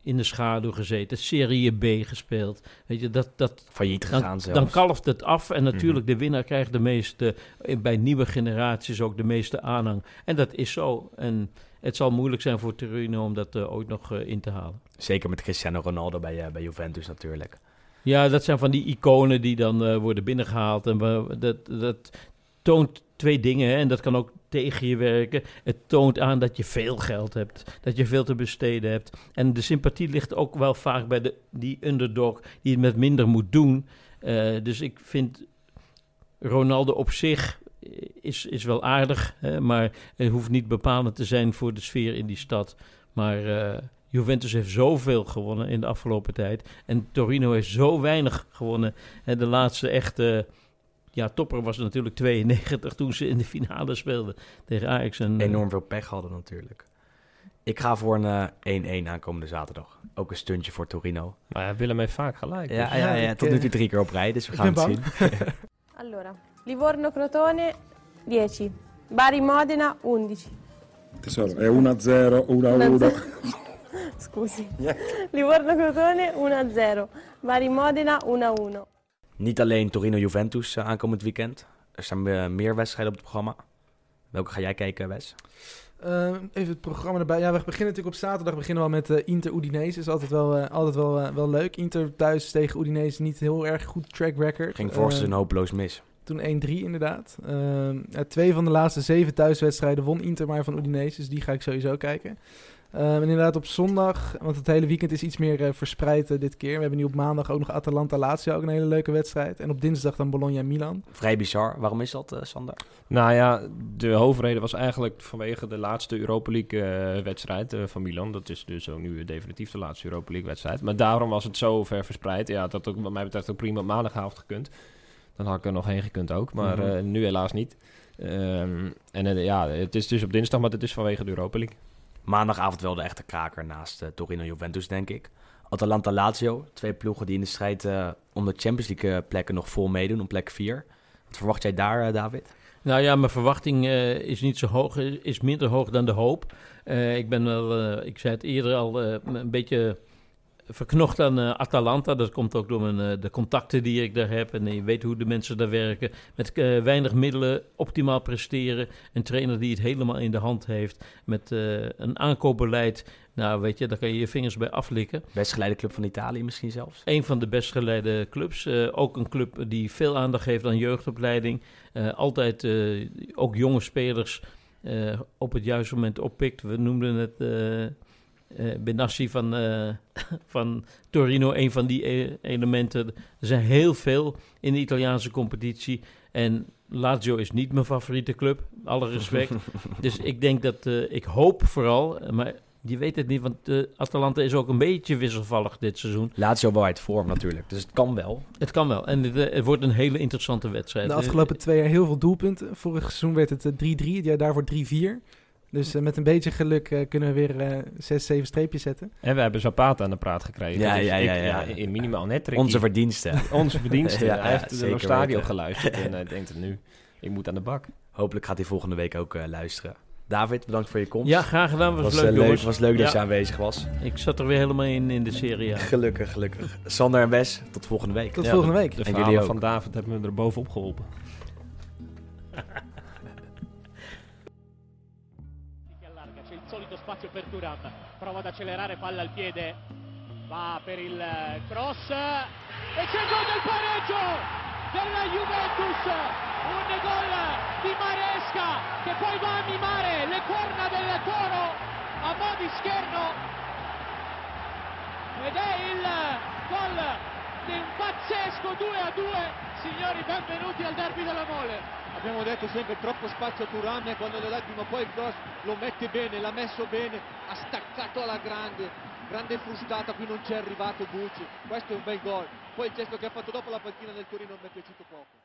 in de schaduw gezeten. Serie B gespeeld. Weet je, dat, dat, Failliet gegaan dan, zelfs. dan kalft het af. En natuurlijk, de winnaar krijgt de meeste, eh, bij nieuwe generaties ook de meeste aanhang. En dat is zo. En het zal moeilijk zijn voor Torino om dat eh, ooit nog eh, in te halen. Zeker met Cristiano Ronaldo bij, bij Juventus natuurlijk. Ja, dat zijn van die iconen die dan worden binnengehaald. En dat, dat toont twee dingen. Hè, en dat kan ook tegen je werken. Het toont aan dat je veel geld hebt. Dat je veel te besteden hebt. En de sympathie ligt ook wel vaak bij de, die underdog die het met minder moet doen. Eh, dus ik vind Ronaldo op zich is, is wel aardig. Hè, maar het hoeft niet bepalend te zijn voor de sfeer in die stad. Maar eh, Juventus heeft zoveel gewonnen in de afgelopen tijd. En Torino heeft zo weinig gewonnen. En de laatste echte ja, topper was natuurlijk 92 toen ze in de finale speelden tegen Ajax. En, eh, Enorm veel pech hadden natuurlijk. Ik ga voor een eh, 1-1 aankomende zaterdag. Ook een stuntje voor Torino. Maar ja, Willem heeft vaak gelijk. Ja, dus- ja, ja, tot nu eh, toe drie keer op rij, dus we gaan het zien. Allora, Livorno-Crotone 10, Bari-Modena 11. Tesoro, è 1-0, 1-1. Scusi. Livorno-Crotone 1-0, Bari-Modena 1-1. Niet alleen Torino-Juventus eh, aankomend weekend. Er staan eh, meer wedstrijden op het programma. Welke ga jij kijken, Wes? Eh, even het programma erbij. Ja, we beginnen natuurlijk op zaterdag beginnen we al met eh, Inter Udinese. is altijd wel, altijd wel, wel leuk. Inter thuis tegen Udinese niet heel erg goed track record. Ging vorig Eh, seizoen hopeloos mis. Toen 1-3 inderdaad. Ehm, twee van de laatste zeven thuiswedstrijden won Inter maar van Udinese. Dus die ga ik sowieso kijken. Ehm, en inderdaad op zondag, want het hele weekend is iets meer eh, verspreid eh, dit keer. We hebben nu op maandag ook nog Atalanta-Lazio, ook een hele leuke wedstrijd. En op dinsdag dan Bologna-Milan. Vrij bizar. Waarom is dat, eh, Sander? Nou ja, de hoofdreden was eigenlijk vanwege de laatste Europa League-wedstrijd eh, van Milan. Dat is dus ook nu definitief de laatste Europa League-wedstrijd. Maar daarom was het zo ver verspreid. Ja, dat had ook wat mij betreft ook prima op maandagavond gekund. Dan had ik er nog heen gekund ook, maar Mhm. eh, nu helaas niet. Ehm, en ja, het is dus op dinsdag, maar het is vanwege de Europa League. Maandagavond wel de echte kraker naast eh, Torino-Juventus, denk ik. Atalanta-Lazio, twee ploegen die in de strijd uh, om de Champions League plekken nog vol meedoen, om plek 4. Wat verwacht jij daar, David? Nou ja, mijn verwachting is niet zo hoog, is minder hoog dan de hoop. ik ben wel, ik zei het eerder al, een beetje verknocht aan uh, Atalanta. Dat komt ook door mijn, uh, de contacten die ik daar heb. En je weet hoe de mensen daar werken. Met uh, weinig middelen optimaal presteren. Een trainer die het helemaal in de hand heeft. Met een aankoopbeleid. Nou, weet je, daar kan je je vingers bij aflikken. Best geleide club van Italië misschien zelfs? Een van de best geleide clubs. ook een club die veel aandacht heeft aan jeugdopleiding. altijd ook jonge spelers op het juiste moment oppikt. We noemden het uh, Benassi van, uh, van Torino, een van die e elementen. Er zijn heel veel in de Italiaanse competitie. En Lazio is niet mijn favoriete club, alle respect. dus ik denk dat, uh, ik hoop vooral, maar je weet het niet, want uh, Atalanta is ook een beetje wisselvallig dit seizoen. Lazio wel uit vorm natuurlijk, dus het kan wel. Het kan wel en het, het wordt een hele interessante wedstrijd. De afgelopen twee jaar heel veel doelpunten. Vorig seizoen werd het 3-3, het jaar daarvoor 3-4. Dus uh, met een beetje geluk uh, kunnen we weer uh, zes, zeven streepjes zetten. En we hebben Zapata aan de praat gekregen. Ja, dus ja, ja, in minimaal net Onze verdiensten. Onze verdiensten. ja, hij heeft ja, de stadion geluisterd en hij denkt nu, ik moet aan de bak. Hopelijk gaat hij volgende week ook luisteren. David, bedankt voor je komst. Ja, graag gedaan. Was, was leuk, leuk. was leuk dat je aanwezig was. Ik zat er weer helemaal in in de serie. Gelukkig, gelukkig. Sander en Wes, tot volgende week. Tot volgende week. De, de verhalen van David hebben me er bovenop geholpen. Spazio per Turam, prova ad accelerare, palla al piede, va per il cross. E c'è il gol del pareggio della Juventus, un gol di Maresca che poi va a mimare le corna del toro a mo' di scherno. Ed è il gol di un pazzesco 2 a 2 signori benvenuti al derby della Mole abbiamo detto sempre troppo spazio a Turam quando le dà prima poi il cross lo mette bene, l'ha messo bene, ha staccato alla grande, grande frustata, qui non c'è arrivato Bucci, questo è un bel gol. Poi il gesto che ha fatto dopo la panchina del Torino mi è piaciuto poco.